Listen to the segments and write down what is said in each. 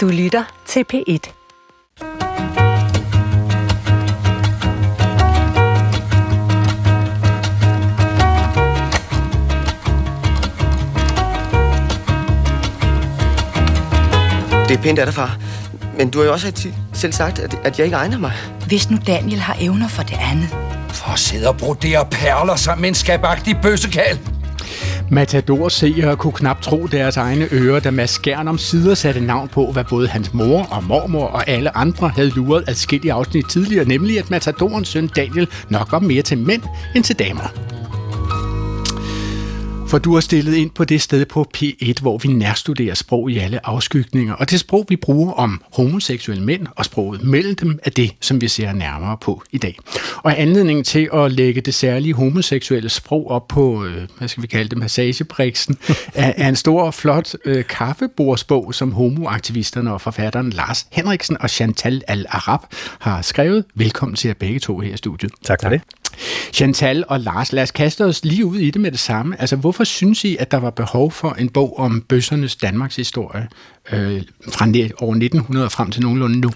Du lytter til P1. Det er pænt af dig, far. Men du har jo også selv sagt, at, at jeg ikke egner mig. Hvis nu Daniel har evner for det andet. For at sidde og brodere perler sammen med en skabagtig bøssekal. Matador-seere kunne knap tro deres egne ører, da Mads Skjern om sider satte navn på, hvad både hans mor og mormor og alle andre havde luret adskillige afsnit tidligere, nemlig at Matadorens søn Daniel nok var mere til mænd end til damer. For du har stillet ind på det sted på P1, hvor vi nærstuderer sprog i alle afskygninger, og det sprog, vi bruger om homoseksuelle mænd og sproget mellem dem, er det, som vi ser nærmere på i dag. Og anledningen til at lægge det særlige homoseksuelle sprog op på, øh, hvad skal vi kalde det, massagebriksen, er, er en stor og flot øh, kaffebordsbog, som homoaktivisterne og forfatteren Lars Henriksen og Chantal Al-Arab har skrevet. Velkommen til jer begge to her i studiet. Tak for det. Chantal og Lars, lad os kaste os lige ud i det med det samme. Altså, hvorfor synes I, at der var behov for en bog om bøssernes Danmarks historie øh, fra år 1900 frem til nogenlunde nu?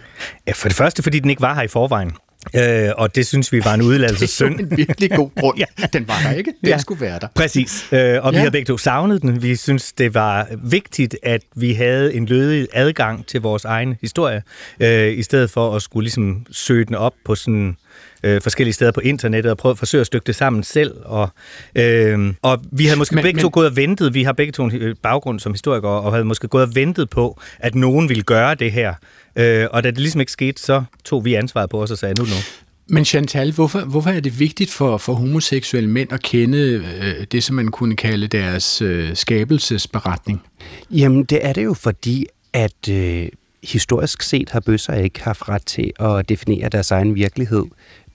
Ja, for det første, fordi den ikke var her i forvejen. Øh, og det synes vi var en udladelse synd. Det er en virkelig god grund. ja. Den var der ikke. Den ja. skulle være der. Præcis. Øh, og ja. vi har begge to savnet den. Vi synes, det var vigtigt, at vi havde en lødig adgang til vores egen historie, øh, i stedet for at skulle ligesom søge den op på sådan øh, forskellige steder på internettet og prøvet at forsøge at stykke det sammen selv. Og, øh, og vi havde måske men, begge men... to gået og ventet, vi har begge to en øh, baggrund som historikere, og havde måske gået og ventet på, at nogen ville gøre det her. Øh, og da det ligesom ikke skete, så tog vi ansvaret på os og sagde, nu nu. Men Chantal, hvorfor, hvorfor er det vigtigt for, for homoseksuelle mænd at kende øh, det, som man kunne kalde deres øh, skabelsesberetning? Jamen, det er det jo fordi, at øh, historisk set har bøsser ikke haft ret til at definere deres egen virkelighed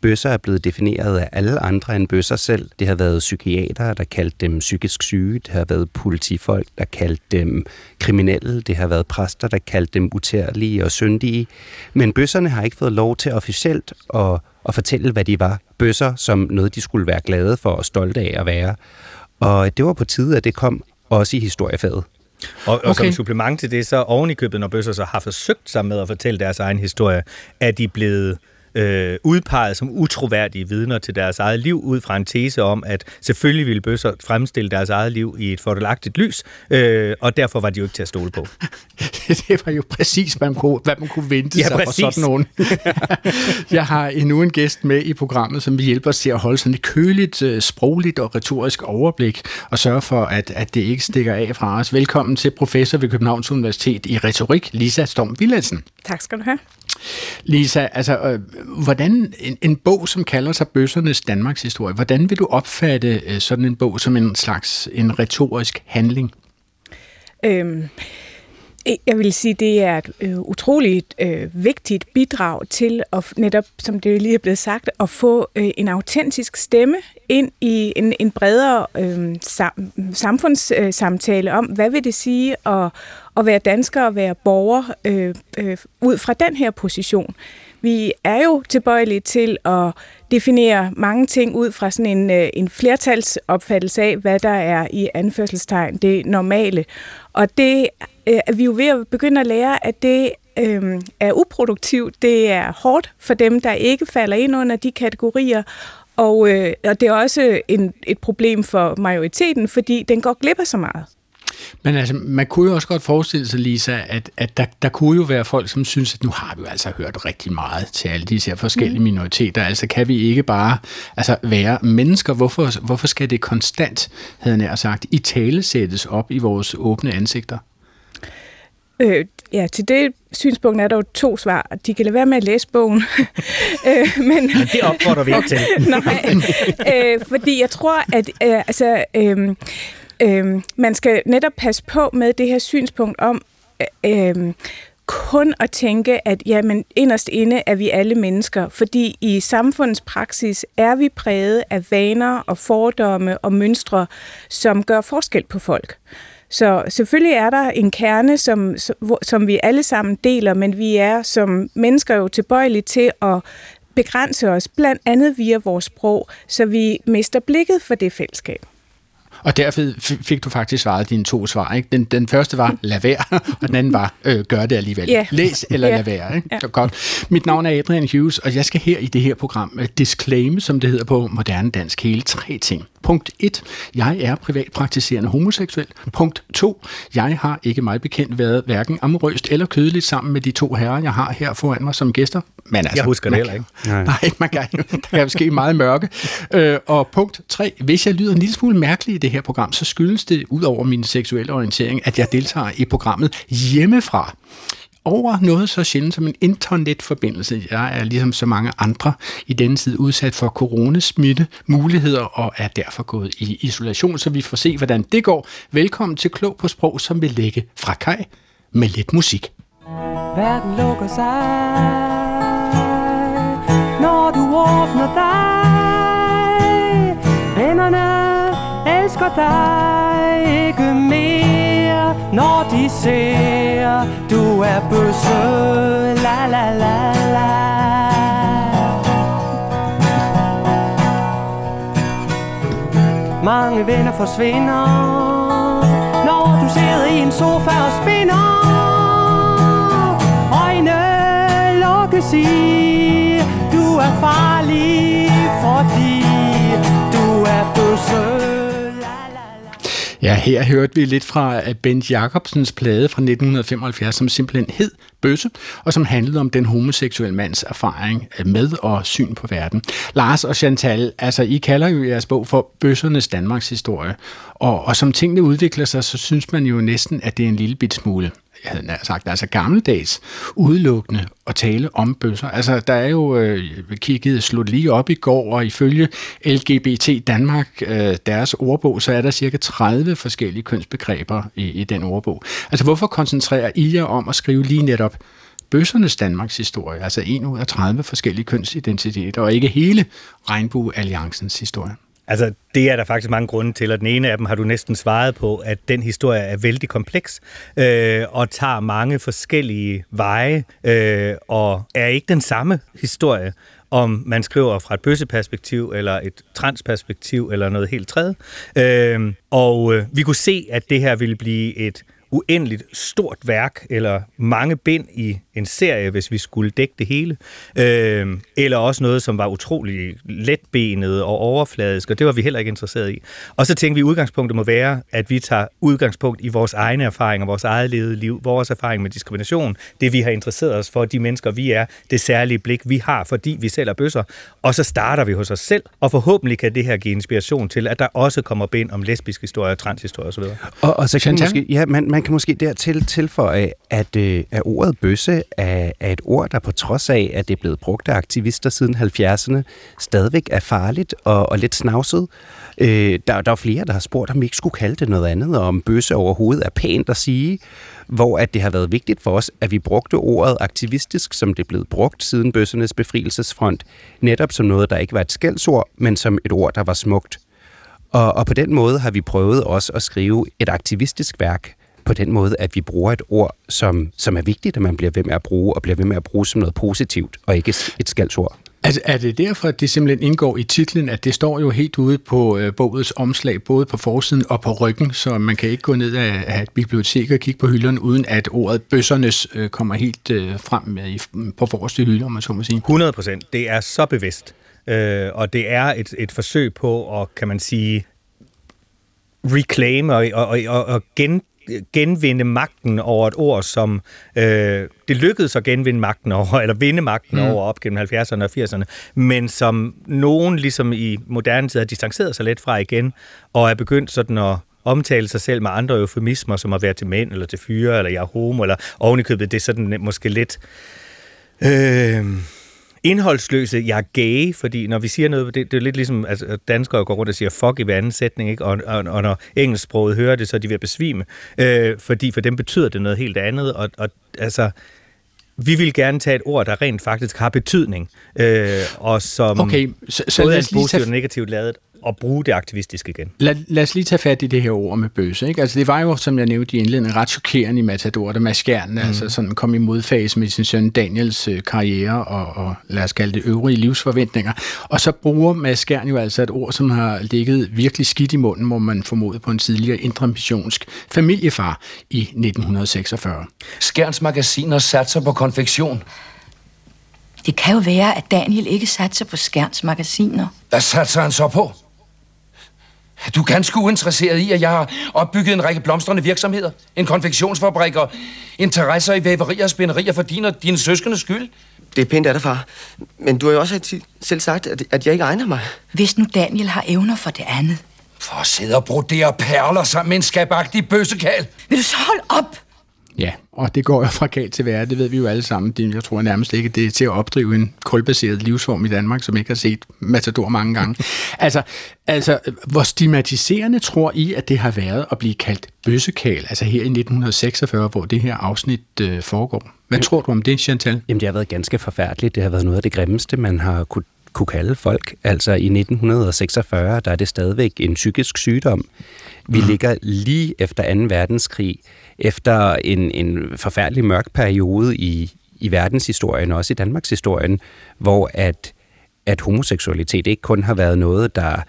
bøsser er blevet defineret af alle andre end bøsser selv. Det har været psykiatere, der kaldte dem psykisk syge. Det har været politifolk, der kaldte dem kriminelle. Det har været præster, der kaldte dem utærlige og syndige. Men bøsserne har ikke fået lov til officielt at, at fortælle, hvad de var. Bøsser som noget, de skulle være glade for og stolte af at være. Og det var på tide, at det kom også i historiefaget. Og, og okay. som supplement til det, så oven i købet, når bøsser så har forsøgt sig med at fortælle deres egen historie, er de blevet øh, udpeget som utroværdige vidner til deres eget liv, ud fra en tese om, at selvfølgelig ville bøsser fremstille deres eget liv i et fordelagtigt lys, øh, og derfor var de jo ikke til at stole på. det var jo præcis, hvad man kunne, hvad man kunne vente ja, sig præcis. fra sådan nogen. Jeg har endnu en gæst med i programmet, som vil hjælpe os til at holde sådan et køligt, øh, sprogligt og retorisk overblik, og sørge for, at, at det ikke stikker af fra os. Velkommen til professor ved Københavns Universitet i retorik, Lisa Storm Villadsen. Tak skal du have. Lisa, altså, øh, hvordan en, en bog, som kalder sig Bøssernes Danmarks historie, hvordan vil du opfatte øh, sådan en bog som en slags en retorisk handling? Øhm, jeg vil sige, det er et øh, utroligt øh, vigtigt bidrag til at netop, som det lige er blevet sagt, at få øh, en autentisk stemme ind i en, en bredere øh, sam, samfundssamtale om, hvad vil det sige at, at være dansker og være borger øh, øh, ud fra den her position. Vi er jo tilbøjelige til at definere mange ting ud fra sådan en, øh, en flertalsopfattelse af, hvad der er i anførselstegn det normale. Og det øh, er vi jo ved at begynde at lære, at det øh, er uproduktivt. Det er hårdt for dem, der ikke falder ind under de kategorier. Og, øh, og det er også en, et problem for majoriteten, fordi den går glip af så meget. Men altså, man kunne jo også godt forestille sig, Lisa, at, at der, der kunne jo være folk, som synes, at nu har vi jo altså hørt rigtig meget til alle disse her forskellige mm. minoriteter. Altså, kan vi ikke bare altså, være mennesker? Hvorfor, hvorfor skal det konstant, havde jeg sagt, i tale sættes op i vores åbne ansigter? Øh, ja, til det synspunkt er der jo to svar. De kan lade være med at læse bogen. øh, men, det opfordrer vi ikke til. Nej, øh, fordi jeg tror, at øh, altså, øh, Øhm, man skal netop passe på med det her synspunkt om øh, øhm, kun at tænke, at jamen, inderst inde er vi alle mennesker, fordi i samfundets praksis er vi præget af vaner og fordomme og mønstre, som gør forskel på folk. Så selvfølgelig er der en kerne, som, som vi alle sammen deler, men vi er som mennesker jo tilbøjelige til at begrænse os, blandt andet via vores sprog, så vi mister blikket for det fællesskab. Og derfor fik du faktisk svaret dine to svar. Ikke? Den, den første var, lad være, og den anden var, øh, gør det alligevel. Ja. Læs eller Ja. lad være. Ikke? Så godt. Mit navn er Adrian Hughes, og jeg skal her i det her program øh, disclaim, som det hedder på moderne dansk, hele tre ting. Punkt 1. Jeg er privatpraktiserende homoseksuel. Punkt 2. Jeg har ikke meget bekendt været hverken amorøst eller kødeligt sammen med de to herrer, jeg har her foran mig som gæster. Men altså, Jeg husker det man heller ikke. Nej. Nej, man kan, der kan ske meget mørke. Øh, og punkt 3. Hvis jeg lyder en lille smule mærkelig i det her program, så skyldes det, ud over min seksuelle orientering, at jeg deltager i programmet hjemmefra. Over noget så sjældent som en internetforbindelse. Jeg er ligesom så mange andre i denne tid udsat for coronasmitte muligheder og er derfor gået i isolation, så vi får se, hvordan det går. Velkommen til Klog på Sprog, som vil lægge fra kaj med lidt musik. Verden lukker sig Når du åbner dig Vennerne elsker dig ikke mere når de ser du er bøsse La la la la. Mange venner forsvinder Når du sidder i en sofa og spinder Øjne lukkes i Du er farlig Fordi du er bøsse. Ja, her hørte vi lidt fra øh, Bent Jacobsens plade fra 1975, som simpelthen hed Bøsse, og som handlede om den homoseksuelle mands erfaring øh, med og syn på verden. Lars og Chantal, altså I kalder jo jeres bog for Bøssernes Danmarks historie, og, og som tingene udvikler sig, så synes man jo næsten, at det er en lille bit smule jeg havde sagt, altså gammeldags, udelukkende at tale om bøsser. Altså, der er jo øh, kigget, slået lige op i går, og ifølge LGBT Danmark, øh, deres ordbog, så er der cirka 30 forskellige kønsbegreber i, i den ordbog. Altså, hvorfor koncentrerer I jer om at skrive lige netop bøssernes Danmarks historie, altså en ud af 30 forskellige kønsidentiteter, og ikke hele Regnbuealliancens historie? Altså, det er der faktisk mange grunde til, og den ene af dem har du næsten svaret på, at den historie er vældig kompleks øh, og tager mange forskellige veje øh, og er ikke den samme historie, om man skriver fra et bøsseperspektiv eller et transperspektiv eller noget helt tredje. Øh, og øh, vi kunne se, at det her ville blive et uendeligt stort værk, eller mange bind i en serie, hvis vi skulle dække det hele. Øh, eller også noget, som var utrolig letbenet og overfladisk, og det var vi heller ikke interesseret i. Og så tænkte vi, at udgangspunktet må være, at vi tager udgangspunkt i vores egne erfaringer, vores eget levede liv, vores erfaring med diskrimination, det vi har interesseret os for, de mennesker vi er, det særlige blik vi har, fordi vi selv er bøsser. Og så starter vi hos os selv, og forhåbentlig kan det her give inspiration til, at der også kommer bind om lesbisk historie, transhistorie osv. Og, og så kan man Chantal? måske, ja, man, man kan måske dertil tilføje, at, øh, at ordet bøsse er, er et ord, der på trods af, at det er blevet brugt af aktivister siden 70'erne, stadigvæk er farligt og, og lidt snavset. Øh, der, der er flere, der har spurgt, om vi ikke skulle kalde det noget andet, og om bøsse overhovedet er pænt at sige, hvor at det har været vigtigt for os, at vi brugte ordet aktivistisk, som det er blevet brugt siden bøssernes befrielsesfront, netop som noget, der ikke var et skældsord, men som et ord, der var smukt. Og, og på den måde har vi prøvet også at skrive et aktivistisk værk, på den måde, at vi bruger et ord, som, som er vigtigt, at man bliver ved med at bruge, og bliver ved med at bruge som noget positivt, og ikke et skældsord. Altså, er det derfor, at det simpelthen indgår i titlen, at det står jo helt ude på øh, bogets omslag, både på forsiden og på ryggen, så man kan ikke gå ned af, af et bibliotek og kigge på hylderne, uden at ordet bøssernes øh, kommer helt øh, frem med, i, på forreste hylde, om man så må sige. 100 procent. Det er så bevidst. Øh, og det er et, et forsøg på at, kan man sige, reclaim og, og, og, og gen, genvinde magten over et ord, som øh, det lykkedes at genvinde magten over, eller vinde magten mm. over op gennem 70'erne og 80'erne, men som nogen ligesom i moderne tid har distanceret sig lidt fra igen, og er begyndt sådan at omtale sig selv med andre eufemismer, som at være til mænd, eller til fyre, eller jeg er homo, eller ovenikøbet, det er sådan måske lidt... Øh, indholdsløse, jeg er gay, fordi når vi siger noget, det, det er lidt ligesom, at altså, danskere går rundt og siger fuck i hver anden sætning, ikke? Og, og, og når engelsksproget hører det, så er de ved at besvime, øh, fordi for dem betyder det noget helt andet, og, og altså, vi vil gerne tage et ord, der rent faktisk har betydning, øh, og som Okay, så, så både er positivt tage, og negativt lavet. At bruge det aktivistiske igen. Lad, lad os lige tage fat i det her ord med bøse. Ikke? Altså, det var jo, som jeg nævnte i indledningen, ret chokerende i Matador, da Mads mm. altså sådan kom i modfase med sin søn Daniels øh, karriere og, og lad os kalde det øvrige livsforventninger. Og så bruger Mads Skjern jo altså et ord, som har ligget virkelig skidt i munden, må man formode på en tidligere indremissionsk familiefar i 1946. Skjerns magasiner satser på konfektion. Det kan jo være, at Daniel ikke satser på Skærns magasiner. Hvad satser han så på? Du er ganske uinteresseret i, at jeg har opbygget en række blomstrende virksomheder. En konfektionsfabrik og interesser i væverier og spænderier for din og dine søskendes skyld. Det er pænt af dig, far. Men du har jo også selv sagt, at, at jeg ikke egner mig. Hvis nu Daniel har evner for det andet. For at sidde og brodere perler sammen med en skabagtig bøssekal. Vil du så holde op? Ja, og det går jo fra galt til værre, det ved vi jo alle sammen. Det, jeg tror nærmest ikke, det er til at opdrive en kulbaseret livsform i Danmark, som ikke har set Matador mange gange. altså, altså, hvor stigmatiserende tror I, at det har været at blive kaldt bøssekal, altså her i 1946, hvor det her afsnit øh, foregår? Hvad tror du om det, Chantal? Jamen, det har været ganske forfærdeligt. Det har været noget af det grimmeste, man har kunne kunne kalde folk. Altså i 1946, der er det stadigvæk en psykisk sygdom. Vi mm. ligger lige efter 2. verdenskrig, efter en, en forfærdelig mørk periode i, i verdenshistorien, og også i Danmarks historien, hvor at, at homoseksualitet ikke kun har været noget, der,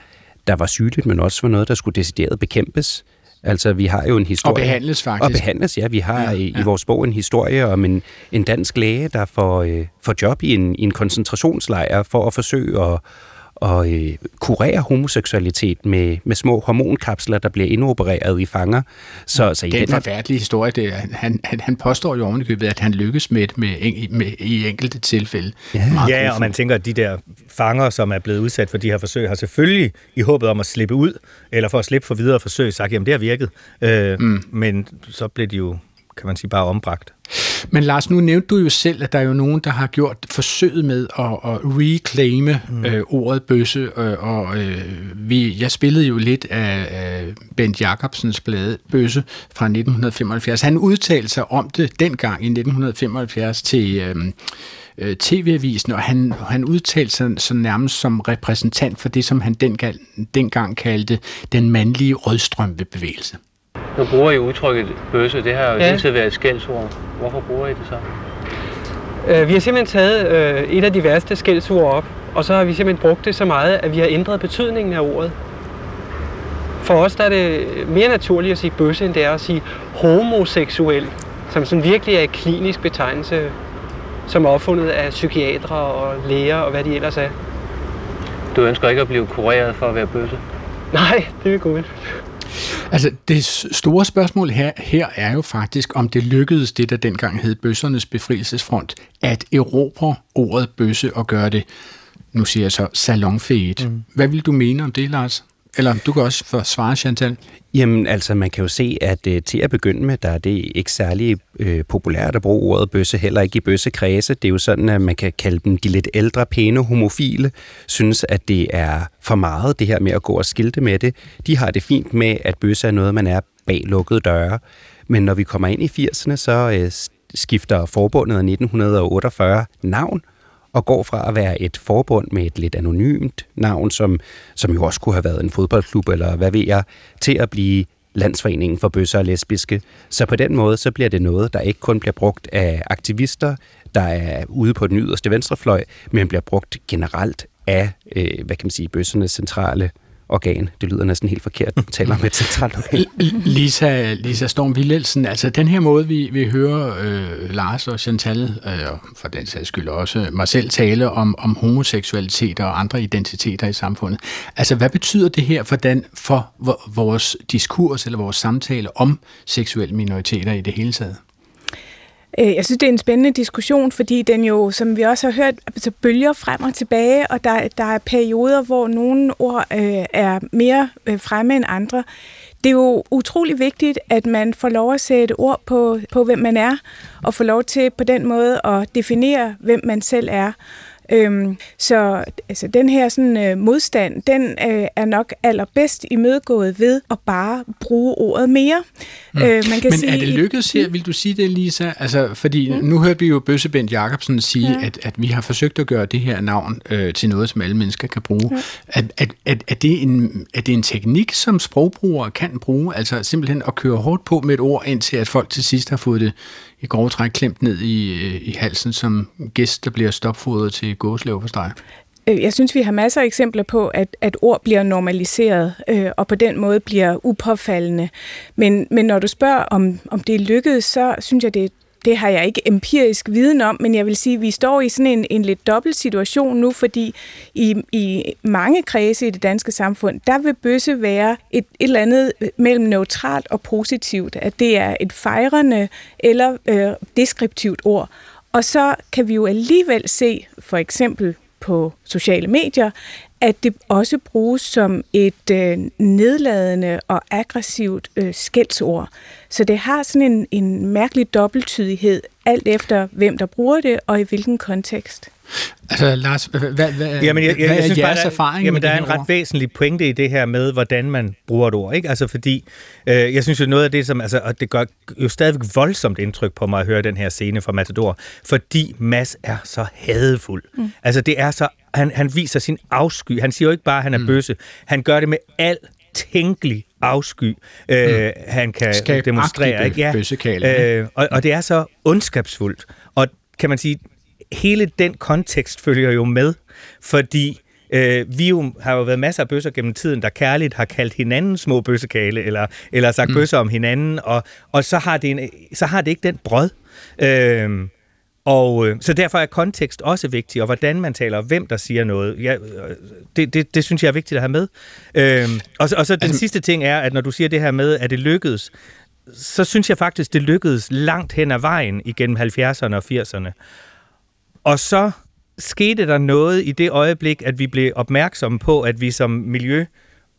der var sygeligt, men også var noget, der skulle decideret bekæmpes. Altså, vi har jo en historie... Og behandles faktisk. Og behandles, ja. Vi har ja, ja. I, i vores bog en historie om en, en dansk læge, der får, øh, får job i en, i en koncentrationslejr for at forsøge at, at øh, kurere homoseksualitet med, med små hormonkapsler, der bliver indopereret i fanger. Så, så i det er en forfærdelig historie. Det, han, han, han påstår jo ovenikøbet, at han lykkes med det med, med, i enkelte tilfælde. Ja, ja og man tænker, at de der fanger, som er blevet udsat for de her forsøg, har selvfølgelig i håbet om at slippe ud, eller for at slippe for videre forsøg, sagt, jamen det har virket. Øh, mm. Men så blev de jo, kan man sige, bare ombragt. Men Lars, nu nævnte du jo selv, at der er jo nogen, der har gjort forsøget med at, at reclaime mm. øh, ordet bøsse, øh, og øh, vi, jeg spillede jo lidt af, af Bent Jacobsens blade Bøsse fra 1975. Han udtalte sig om det dengang i 1975 til... Øh, øh TV-avisen, og han, han udtalte sig så nærmest som repræsentant for det, som han dengang, dengang kaldte den mandlige rødstrømpebevægelse. Nu bruger I udtrykket bøsse, det har jo ja. altid været et skældsord. Hvorfor bruger I det så? Øh, vi har simpelthen taget øh, et af de værste skældsord op, og så har vi simpelthen brugt det så meget, at vi har ændret betydningen af ordet. For os der er det mere naturligt at sige bøsse, end det er at sige homoseksuel, som sådan virkelig er en klinisk betegnelse, som er opfundet af psykiatere og læger og hvad de ellers er. Du ønsker ikke at blive kureret for at være bøsse? Nej, det er godt. Altså, det store spørgsmål her, her er jo faktisk, om det lykkedes det, der dengang hed Bøssernes Befrielsesfront, at erobre ordet bøsse og gøre det, nu siger jeg så, salonfæget. Mm. Hvad vil du mene om det, Lars? Eller du kan også forsvare, Chantal. Jamen, altså, man kan jo se, at øh, til at begynde med, der er det ikke særlig øh, populært at bruge ordet bøsse, heller ikke i bøssekredse. Det er jo sådan, at man kan kalde dem de lidt ældre, pæne homofile, synes, at det er for meget, det her med at gå og skilte med det. De har det fint med, at bøsse er noget, man er bag lukkede døre. Men når vi kommer ind i 80'erne, så øh, skifter forbundet af 1948 navn, og går fra at være et forbund med et lidt anonymt navn, som, som jo også kunne have været en fodboldklub, eller hvad ved jeg, til at blive Landsforeningen for Bøsser og Lesbiske. Så på den måde, så bliver det noget, der ikke kun bliver brugt af aktivister, der er ude på den yderste venstrefløj, men bliver brugt generelt af, øh, hvad kan man sige, bøssernes centrale organ. Det lyder næsten helt forkert, at taler om et centralt organ. Lisa, Lisa Storm Villelsen, altså den her måde, vi, vi hører øh, Lars og Chantal, øh, og for den sags skyld også mig selv tale om, om homoseksualitet og andre identiteter i samfundet. Altså hvad betyder det her for, den, for vores diskurs eller vores samtale om seksuelle minoriteter i det hele taget? Øh, jeg synes, det er en spændende diskussion, fordi den jo, som vi også har hørt, altså bølger frem og tilbage, og der, der er perioder, hvor nogle ord øh, er mere øh, fremme end andre. Det er jo utrolig vigtigt, at man får lov at sætte ord på, på hvem man er, og får lov til på den måde at definere, hvem man selv er. Øhm, så altså, den her sådan, øh, modstand, den øh, er nok allerbedst imødegået ved at bare bruge ordet mere. Mm. Øh, man kan Men sige, er det lykkedes her, vil du sige det, Lisa? Altså, fordi mm. nu hørte vi jo Bøsse Bent Jacobsen sige, ja. at, at vi har forsøgt at gøre det her navn øh, til noget, som alle mennesker kan bruge. Ja. Er, er, er, er, det en, er det en teknik, som sprogbrugere kan bruge? Altså simpelthen at køre hårdt på med et ord, indtil at folk til sidst har fået det i grove træk klemt ned i, øh, i halsen som gæst, der bliver stopfodret til gåslev for steg? Øh, jeg synes, vi har masser af eksempler på, at, at ord bliver normaliseret, øh, og på den måde bliver upåfaldende. Men, men når du spørger, om, om det er lykkedes, så synes jeg, det, det har jeg ikke empirisk viden om, men jeg vil sige, at vi står i sådan en, en lidt dobbelt situation nu, fordi i, i mange kredse i det danske samfund, der vil bøsse være et, et eller andet øh, mellem neutralt og positivt, at det er et fejrende eller øh, deskriptivt ord. Og så kan vi jo alligevel se, for eksempel på sociale medier, at det også bruges som et øh, nedladende og aggressivt øh, skældsord. Så det har sådan en, en mærkelig dobbelttydighed, alt efter hvem der bruger det og i hvilken kontekst. Altså Lars, hvad, hvad, jamen, jeg, jeg, hvad jeg, synes jeres bare, der, erfaring Jamen, der er en ret ord? væsentlig pointe i det her med, hvordan man bruger et ord. Ikke? Altså fordi, øh, jeg synes jo noget af det, som, altså, og det gør jo stadigvæk voldsomt indtryk på mig at høre den her scene fra Matador, fordi Mads er så hadefuld. Mm. Altså det er så, han, han viser sin afsky. Han siger jo ikke bare, at han er mm. bøsse. Han gør det med al tænkelig afsky, øh, mm. han kan Skab demonstrere. Ikke? Ja. Øh, og, og det er så ondskabsfuldt. Og kan man sige, hele den kontekst følger jo med, fordi øh, vi jo, har jo været masser af bøsser gennem tiden, der kærligt har kaldt hinanden små bøssekale, eller, eller sagt mm. bøsser om hinanden, og, og så, har det en, så har det ikke den brød. Øh, og øh, så derfor er kontekst også vigtig, og hvordan man taler, og hvem der siger noget. Ja, øh, det, det, det synes jeg er vigtigt at have med. Øh, og, og så den altså, sidste ting er, at når du siger det her med, at det lykkedes, så synes jeg faktisk, det lykkedes langt hen ad vejen igennem 70'erne og 80'erne. Og så skete der noget i det øjeblik, at vi blev opmærksomme på, at vi som miljø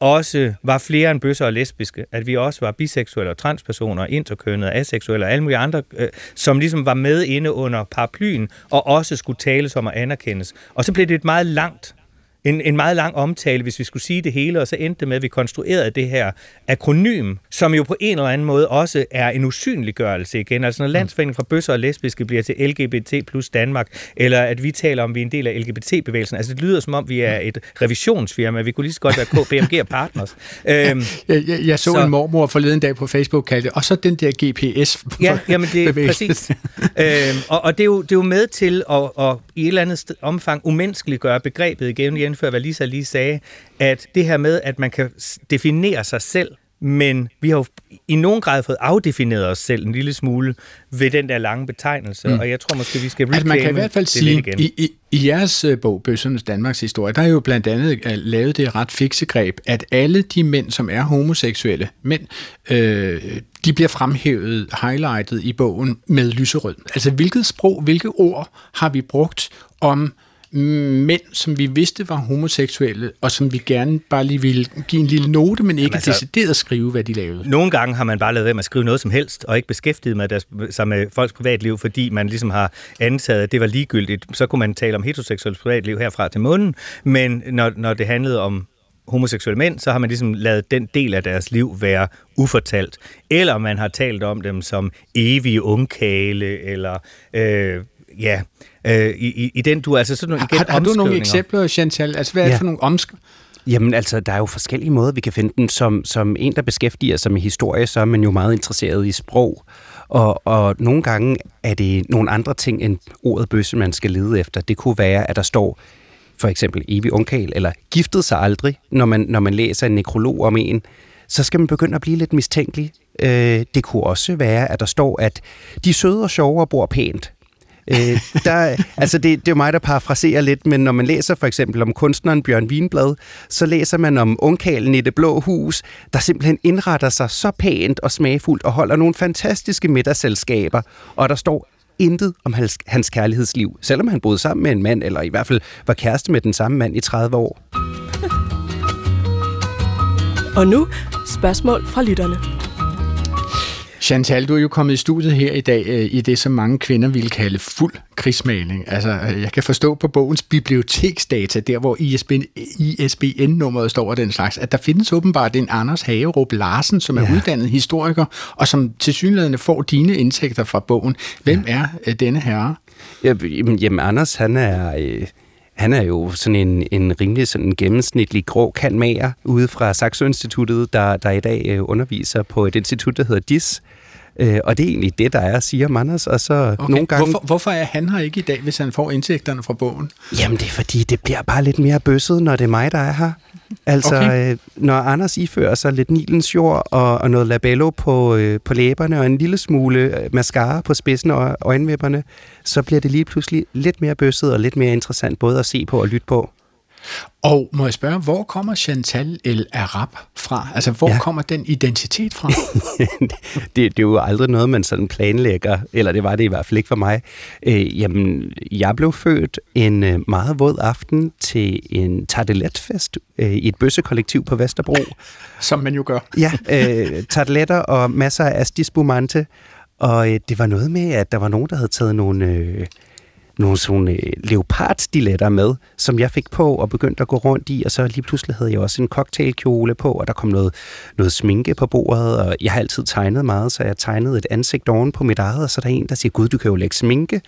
også var flere end bøsser og lesbiske, at vi også var biseksuelle og transpersoner, interkønnede, aseksuelle og alle mulige andre, øh, som ligesom var med inde under paraplyen, og også skulle tales om og anerkendes. Og så blev det et meget langt en, en meget lang omtale, hvis vi skulle sige det hele, og så endte det med, at vi konstruerede det her akronym, som jo på en eller anden måde også er en usynliggørelse igen. Altså når mm. Landsforeningen for Bøsser og Lesbiske bliver til LGBT plus Danmark, eller at vi taler om, at vi er en del af LGBT-bevægelsen. Altså det lyder som om, vi er et revisionsfirma. Vi kunne lige så godt være KPMG Partners. øhm, jeg, jeg, jeg så, så en mormor forleden dag på Facebook kalde det, og så den der GPS Ja, jamen det er præcis. øhm, og, og det, er jo, det er jo med til at, at i et eller andet omfang umenneskeliggøre begrebet igen gennemføre, hvad Lisa lige sagde, at det her med, at man kan definere sig selv, men vi har jo i nogen grad fået afdefineret os selv en lille smule ved den der lange betegnelse, mm. og jeg tror måske, vi skal altså, man kan i hvert fald sige, igen. I, i, i jeres øh, bog, Bøssernes Danmarks Historie, der er jo blandt andet uh, lavet det ret fikse greb, at alle de mænd, som er homoseksuelle mænd, øh, de bliver fremhævet, highlightet i bogen med lyserød. Altså, hvilket sprog, hvilke ord har vi brugt om mænd, som vi vidste var homoseksuelle, og som vi gerne bare lige ville give en lille note, men ikke Jamen altså, decideret skrive, hvad de lavede. Nogle gange har man bare lavet være med at skrive noget som helst, og ikke beskæftiget med deres, sig med folks privatliv, fordi man ligesom har antaget, at det var ligegyldigt. Så kunne man tale om heteroseksuelt privatliv herfra til munden, men når, når det handlede om homoseksuelle mænd, så har man ligesom lavet den del af deres liv være ufortalt. Eller man har talt om dem som evige ungkale, eller øh, ja, øh, i, i den du altså sådan igen, har, har du nogle eksempler, Chantal? Altså, hvad er ja. det for nogle omsk Jamen altså, der er jo forskellige måder, vi kan finde den. Som, som en, der beskæftiger sig med historie, så er man jo meget interesseret i sprog. Og, og nogle gange er det nogle andre ting end ordet bøsse, man skal lede efter. Det kunne være, at der står for eksempel evig ungkal, eller giftet sig aldrig, når man, når man læser en nekrolog om en, så skal man begynde at blive lidt mistænkelig. Øh, det kunne også være, at der står, at de søde og sjove og bor pænt. Øh, der, altså det, det er jo mig, der parafraserer lidt, men når man læser for eksempel om kunstneren Bjørn Wienblad, så læser man om ungkalen i det blå hus, der simpelthen indretter sig så pænt og smagfuldt og holder nogle fantastiske middagsselskaber, og der står intet om hans, hans kærlighedsliv, selvom han boede sammen med en mand, eller i hvert fald var kæreste med den samme mand i 30 år. Og nu spørgsmål fra lytterne. Chantal, du er jo kommet i studiet her i dag øh, i det, som mange kvinder ville kalde fuld krigsmaling. Altså, øh, jeg kan forstå på bogens biblioteksdata, der hvor ISBN, ISBN-nummeret står og den slags, at der findes åbenbart en Anders Hagerup Larsen, som er ja. uddannet historiker, og som til synligheden får dine indtægter fra bogen. Hvem ja. er øh, denne herre? Ja, jamen, jamen, Anders, han er... Øh han er jo sådan en, en rimelig sådan gennemsnitlig grå kanmager ude fra Saxo Instituttet, der, der i dag øh, underviser på et institut, der hedder DIS. Øh, og det er egentlig det, der er, siger Manders. Og så okay. nogle gange... hvorfor, hvorfor er han her ikke i dag, hvis han får indtægterne fra bogen? Jamen, det er fordi, det bliver bare lidt mere bøsset, når det er mig, der er her. Altså, okay. øh, når Anders ifører sig lidt Nilens jord og, og noget labello på, øh, på læberne og en lille smule øh, mascara på spidsen og øjenvipperne, så bliver det lige pludselig lidt mere bøsset og lidt mere interessant både at se på og lytte på. Og må jeg spørge, hvor kommer Chantal El Arab fra? Altså, hvor ja. kommer den identitet fra? det, det er jo aldrig noget, man sådan planlægger, eller det var det i hvert fald ikke for mig. Øh, jamen, jeg blev født en øh, meget våd aften til en tarteletfest øh, i et bøssekollektiv på Vesterbro. Som man jo gør. ja, øh, tarteletter og masser af astisbumante. Og øh, det var noget med, at der var nogen, der havde taget nogle... Øh, nogle sådan øh, leopardstiletter med, som jeg fik på og begyndte at gå rundt i, og så lige pludselig havde jeg også en cocktailkjole på, og der kom noget, noget sminke på bordet, og jeg har altid tegnet meget, så jeg tegnede et ansigt oven på mit eget, og så er der en, der siger, gud, du kan jo lægge sminke.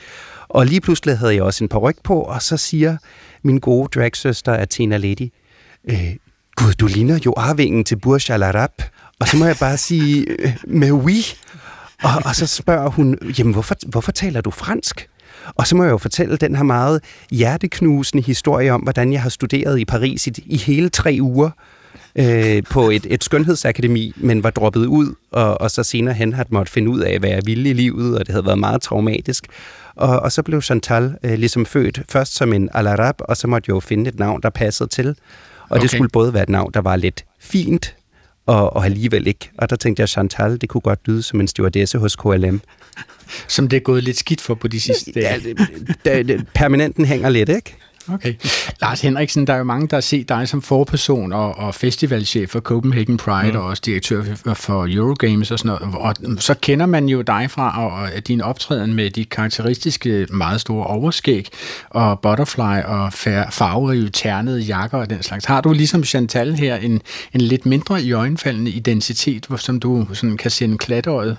Og lige pludselig havde jeg også en paryk på, og så siger min gode dragsøster Athena Lady, øh, gud, du ligner jo arvingen til Burj Al Arab. Og så må jeg bare sige, øh, med oui. Og, og så spørger hun, jamen hvorfor, hvorfor taler du fransk? Og så må jeg jo fortælle den her meget hjerteknusende historie om, hvordan jeg har studeret i Paris i, i hele tre uger øh, på et, et skønhedsakademi, men var droppet ud, og, og så senere hen har måtte finde ud af, hvad jeg ville i livet, og det havde været meget traumatisk. Og, og så blev Chantal øh, ligesom født først som en alarab, og så måtte jeg jo finde et navn, der passede til. Og okay. det skulle både være et navn, der var lidt fint, og, og alligevel ikke. Og der tænkte jeg, Chantal, det kunne godt lyde som en stewardesse hos KLM. Som det er gået lidt skidt for på de sidste dage. Ja, permanenten hænger lidt, ikke? Okay. Lars Henriksen, der er jo mange, der har set dig som forperson og, og festivalchef for Copenhagen Pride mm. og også direktør for Eurogames og sådan noget. Og så kender man jo dig fra og, og din optræden med de karakteristiske meget store overskæg og butterfly og farverige ternede jakker og den slags. Har du ligesom Chantal her en, en lidt mindre i øjenfaldende identitet, hvor, som du sådan kan sende klatøjet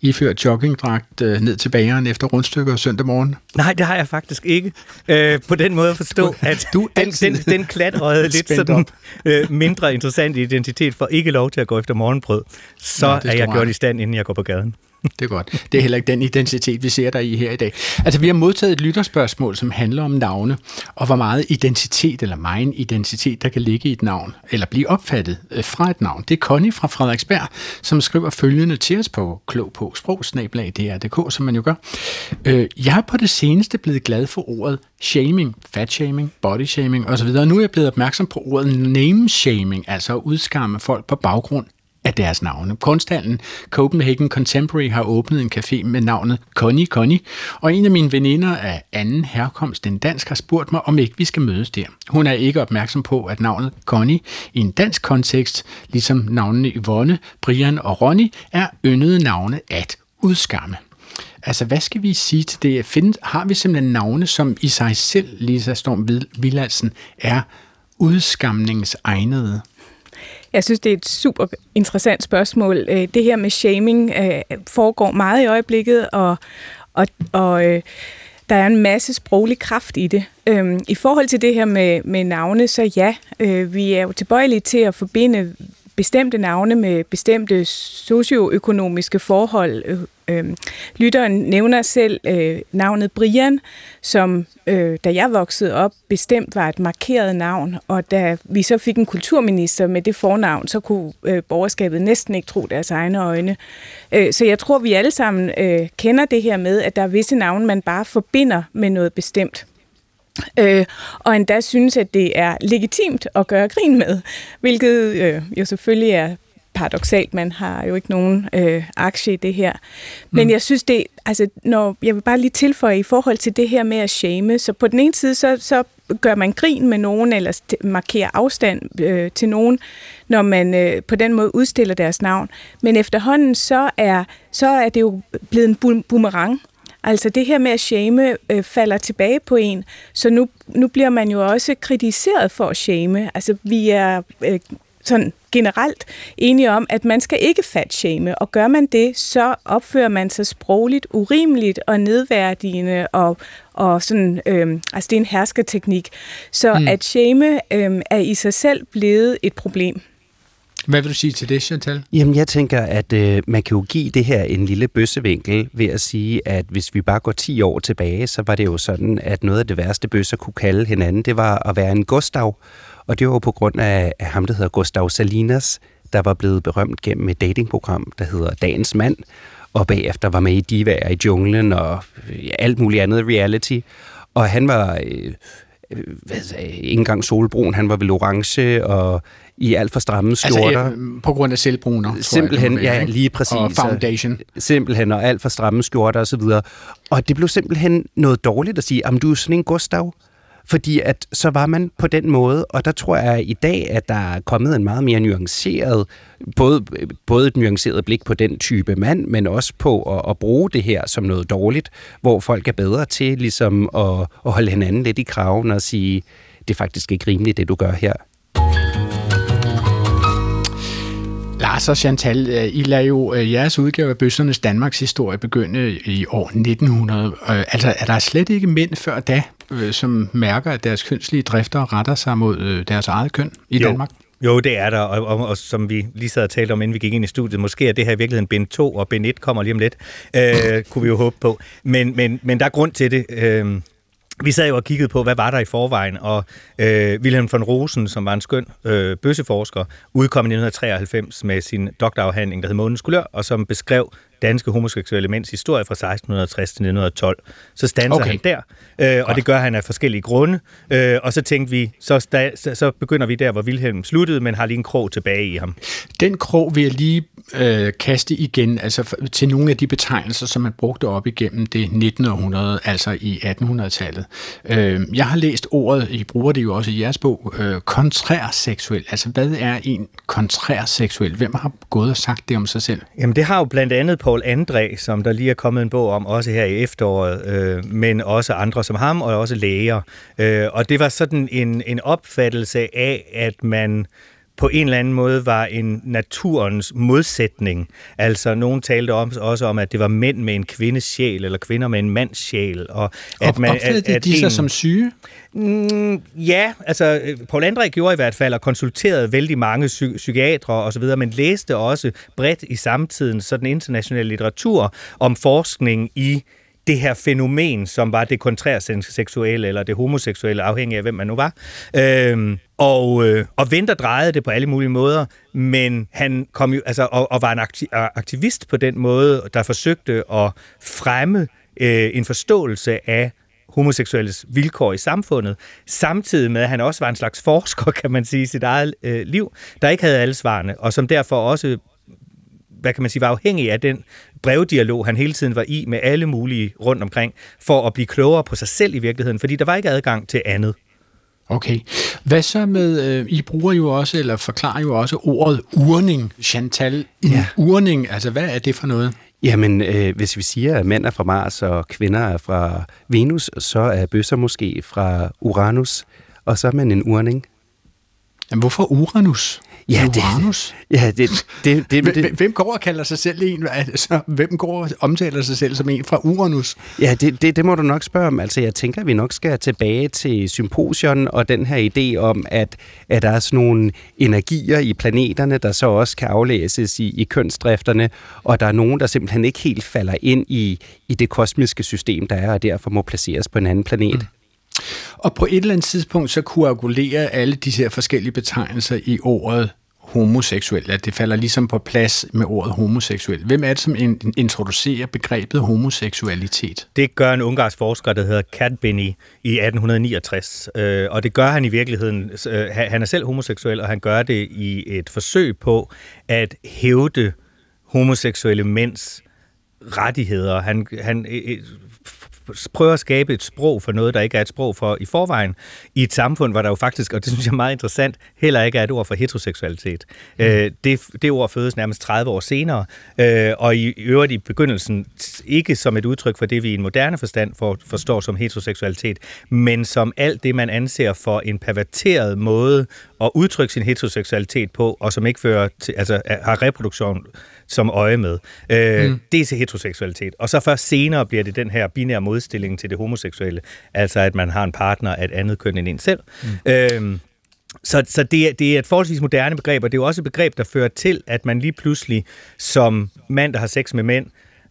iført joggingdragt øh, ned til bageren efter rundstykker søndag morgen? Nej, det har jeg faktisk ikke. Øh, på den måde forstå, at du den, den, den klatrede lidt sådan øh, mindre interessant identitet for ikke lov til at gå efter morgenbrød, så ja, er jeg gjort i stand, inden jeg går på gaden. Det er godt. Det er heller ikke den identitet, vi ser der i her i dag. Altså, vi har modtaget et lytterspørgsmål, som handler om navne, og hvor meget identitet eller megen identitet, der kan ligge i et navn, eller blive opfattet øh, fra et navn. Det er Connie fra Frederiksberg, som skriver følgende til os på klog på sprogsnablag, dr.dk, som man jo gør. Øh, jeg er på det seneste blevet glad for ordet shaming, fat shaming, body shaming osv., og nu er jeg blevet opmærksom på ordet name shaming, altså at udskamme folk på baggrund af deres navne. Kunsthallen Copenhagen Contemporary har åbnet en café med navnet Connie Connie, og en af mine veninder af anden herkomst en dansk har spurgt mig, om ikke vi skal mødes der. Hun er ikke opmærksom på, at navnet Connie i en dansk kontekst, ligesom navnene Yvonne, Brian og Ronny, er yndede navne at udskamme. Altså, hvad skal vi sige til det? Find, har vi simpelthen navne, som i sig selv, Lisa Storm Villadsen, er udskamningsegnede? Jeg synes, det er et super interessant spørgsmål. Øh, det her med shaming øh, foregår meget i øjeblikket, og, og, og øh, der er en masse sproglig kraft i det. Øhm, I forhold til det her med, med navne, så ja, vi er jo tilbøjelige til at forbinde bestemte navne med bestemte socioøkonomiske forhold. Øh, lytteren nævner selv øh, navnet Brian, som øh, da jeg voksede op bestemt var et markeret navn, og da vi så fik en kulturminister med det fornavn, så kunne øh, borgerskabet næsten ikke tro deres egne øjne. Øh, så jeg tror, vi alle sammen øh, kender det her med, at der er visse navne, man bare forbinder med noget bestemt. Øh, og endda synes, at det er legitimt at gøre grin med, hvilket øh, jo selvfølgelig er paradoxalt. Man har jo ikke nogen øh, aktie i det her. Men mm. jeg synes, det altså, når, jeg vil bare lige tilføje i forhold til det her med at shame, så på den ene side, så, så gør man grin med nogen, eller markerer afstand øh, til nogen, når man øh, på den måde udstiller deres navn. Men efterhånden så er, så er det jo blevet en boomerang. Altså det her med at shame øh, falder tilbage på en, så nu, nu bliver man jo også kritiseret for at shame. Altså vi er øh, sådan generelt enige om, at man skal ikke fat-shame, og gør man det, så opfører man sig sprogligt urimeligt og nedværdigende, og, og sådan, øh, altså det er en herskerteknik. Så mm. at shame øh, er i sig selv blevet et problem. Hvad vil du sige til det, Chantal? Jamen, jeg tænker, at øh, man kan jo give det her en lille bøssevinkel ved at sige, at hvis vi bare går 10 år tilbage, så var det jo sådan, at noget af det værste bøsser kunne kalde hinanden, det var at være en Gustav. Og det var jo på grund af, af ham, der hedder Gustav Salinas, der var blevet berømt gennem et datingprogram, der hedder Dagens Mand, og bagefter var med i Divaer i junglen og alt muligt andet reality. Og han var øh, hvad, ikke engang solbrun, han var vel orange, og i alt for stramme skjorter. Altså, øh, på grund af selvbruner, Simpelthen, jeg, ja, lige præcis. Og foundation. Simpelthen, og alt for stramme skjorter og så videre. Og det blev simpelthen noget dårligt at sige, om du er sådan en Gustav. Fordi at så var man på den måde, og der tror jeg i dag, at der er kommet en meget mere nuanceret, både, både et nuanceret blik på den type mand, men også på at, at bruge det her som noget dårligt, hvor folk er bedre til ligesom at, at holde hinanden lidt i kraven og sige, det er faktisk ikke rimeligt, det du gør her. Lars og Chantal, øh, I lader jo øh, jeres udgave af Bøssernes Danmarks historie begynde i år 1900. Øh, altså, er der slet ikke mænd før da, som mærker, at deres kønslige drifter retter sig mod deres eget køn i jo. Danmark? Jo, det er der, og, og, og som vi lige sad og talte om, inden vi gik ind i studiet, måske er det her i virkeligheden bind 2, og bind 1 kommer lige om lidt, øh, kunne vi jo håbe på. Men, men, men der er grund til det. Øh, vi sad jo og kiggede på, hvad var der i forvejen, og øh, Wilhelm von Rosen, som var en skøn øh, bøsseforsker, udkom i 1993 med sin doktorafhandling, der hed Månens Kulør, og som beskrev danske homoseksuelle mænds historie fra 1660 til 1912. Så standser okay. han der, øh, og det gør han af forskellige grunde. Øh, og så tænkte vi, så, sta- så begynder vi der, hvor Wilhelm sluttede, men har lige en krog tilbage i ham. Den krog vil jeg lige øh, kaste igen, altså til nogle af de betegnelser, som man brugte op igennem det 1900, altså i 1800-tallet. Øh, jeg har læst ordet, I bruger det jo også i jeres bog, øh, kontrærseksuel. Altså hvad er en kontrærseksuel? Hvem har gået og sagt det om sig selv? Jamen det har jo blandt andet Paul André, som der lige er kommet en bog om, også her i efteråret, øh, men også andre som ham, og også læger. Øh, og det var sådan en, en opfattelse af, at man på en eller anden måde var en naturens modsætning. Altså, nogen talte om, også om, at det var mænd med en kvindes sjæl, eller kvinder med en mands sjæl. Og at man, at, at de sig en, som syge? Mm, ja, altså, Paul André gjorde i hvert fald, og konsulterede vældig mange psy- psykiatre og så videre, men læste også bredt i samtiden sådan international litteratur om forskning i det her fænomen, som var det kontrærseksuelle eller det homoseksuelle, afhængig af hvem man nu var. Øhm, og, øh, og Venter drejede det på alle mulige måder, men han kom jo, altså, og, og var en øh, aktivist på den måde, der forsøgte at fremme øh, en forståelse af homoseksuelles vilkår i samfundet, samtidig med, at han også var en slags forsker, kan man sige, i sit eget øh, liv, der ikke havde alle svarene, og som derfor også hvad kan man sige, var afhængig af den brevdialog, han hele tiden var i med alle mulige rundt omkring, for at blive klogere på sig selv i virkeligheden, fordi der var ikke adgang til andet. Okay. Hvad så med, øh, I bruger jo også, eller forklarer jo også ordet urning, Chantal. Ja. Urning, altså hvad er det for noget? Jamen, øh, hvis vi siger, at mænd er fra Mars og kvinder er fra Venus, så er bøsser måske fra Uranus, og så er man en urning. Jamen, hvorfor Uranus? Ja, det, Uranus? Ja, det, det, det, det, Hvem går og kalder sig selv en? Altså, hvem går og omtaler sig selv som en fra Uranus? Ja, det, det, det må du nok spørge om. Altså, jeg tænker, at vi nok skal tilbage til symposion og den her idé om, at, at der er sådan nogle energier i planeterne, der så også kan aflæses i, i kønsdrifterne, og der er nogen, der simpelthen ikke helt falder ind i, i det kosmiske system, der er, og derfor må placeres på en anden planet. Mm. Og på et eller andet tidspunkt, så koagulerer alle de her forskellige betegnelser i ordet homoseksuel, at det falder ligesom på plads med ordet homoseksuel. Hvem er det, som introducerer begrebet homoseksualitet? Det gør en ungarsk forsker, der hedder Kadbini i 1869, øh, og det gør han i virkeligheden, øh, han er selv homoseksuel, og han gør det i et forsøg på at hævde homoseksuelle mænds rettigheder. Han, han øh, øh, prøver at skabe et sprog for noget, der ikke er et sprog for i forvejen, i et samfund, hvor der jo faktisk, og det synes jeg er meget interessant, heller ikke er et ord for heteroseksualitet. Mm. Øh, det, det ord fødes nærmest 30 år senere, øh, og i øvrigt i begyndelsen ikke som et udtryk for det, vi i en moderne forstand for, forstår som heteroseksualitet, men som alt det, man anser for en perverteret måde at udtrykke sin heteroseksualitet på, og som ikke fører til, altså har reproduktion som øje med. Øh, mm. Det er til heteroseksualitet. Og så først senere bliver det den her binære modstilling til det homoseksuelle, altså at man har en partner af et andet køn end en selv. Mm. Øh, så, så det, er, det er et forholdsvis moderne begreb, og det er jo også et begreb, der fører til, at man lige pludselig som mand, der har sex med mænd,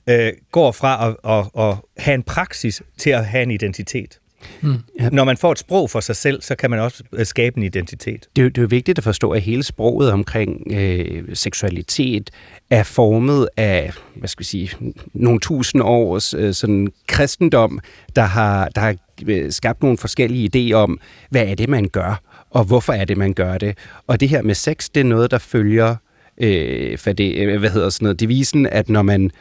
øh, går fra at, at, at have en praksis til at have en identitet. Mm. Når man får et sprog for sig selv, så kan man også øh, skabe en identitet. Det er, det er jo vigtigt at forstå, at hele sproget omkring øh, seksualitet er formet af, hvad skal vi sige, nogle tusind års øh, sådan kristendom, der har, der har øh, skabt nogle forskellige idéer om, hvad er det, man gør, og hvorfor er det, man gør det. Og det her med sex, det er noget, der følger øh, for det, øh, hvad hedder sådan noget, devisen, at når man,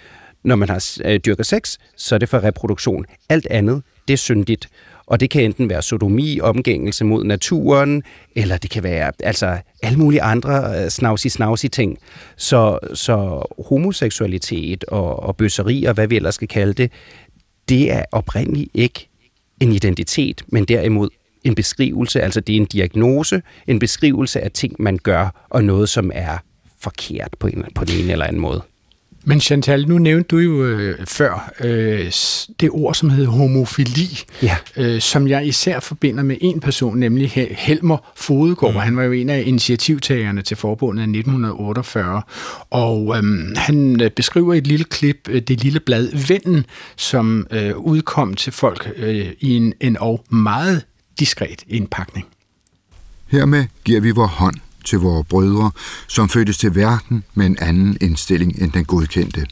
når man har øh, dyrker sex, så er det for reproduktion. Alt andet, det er syndigt. Og det kan enten være sodomi, omgængelse mod naturen, eller det kan være altså alle mulige andre øh, snavsi-snavsi ting. Så, så homoseksualitet og, og bøsseri og hvad vi ellers skal kalde det, det er oprindeligt ikke en identitet, men derimod en beskrivelse, altså det er en diagnose, en beskrivelse af ting, man gør, og noget, som er forkert på, en, på den ene eller anden måde. Men Chantal, nu nævnte du jo øh, før øh, det ord, som hedder homofili, ja. øh, som jeg især forbinder med en person, nemlig Helmer Fodegård. Mm. Han var jo en af initiativtagerne til forbundet i 1948. Og øh, han beskriver i et lille klip øh, det lille blad Vennen, som øh, udkom til folk øh, i en, en og meget diskret indpakning. Hermed giver vi vores hånd til vores brødre, som fødtes til verden med en anden indstilling end den godkendte.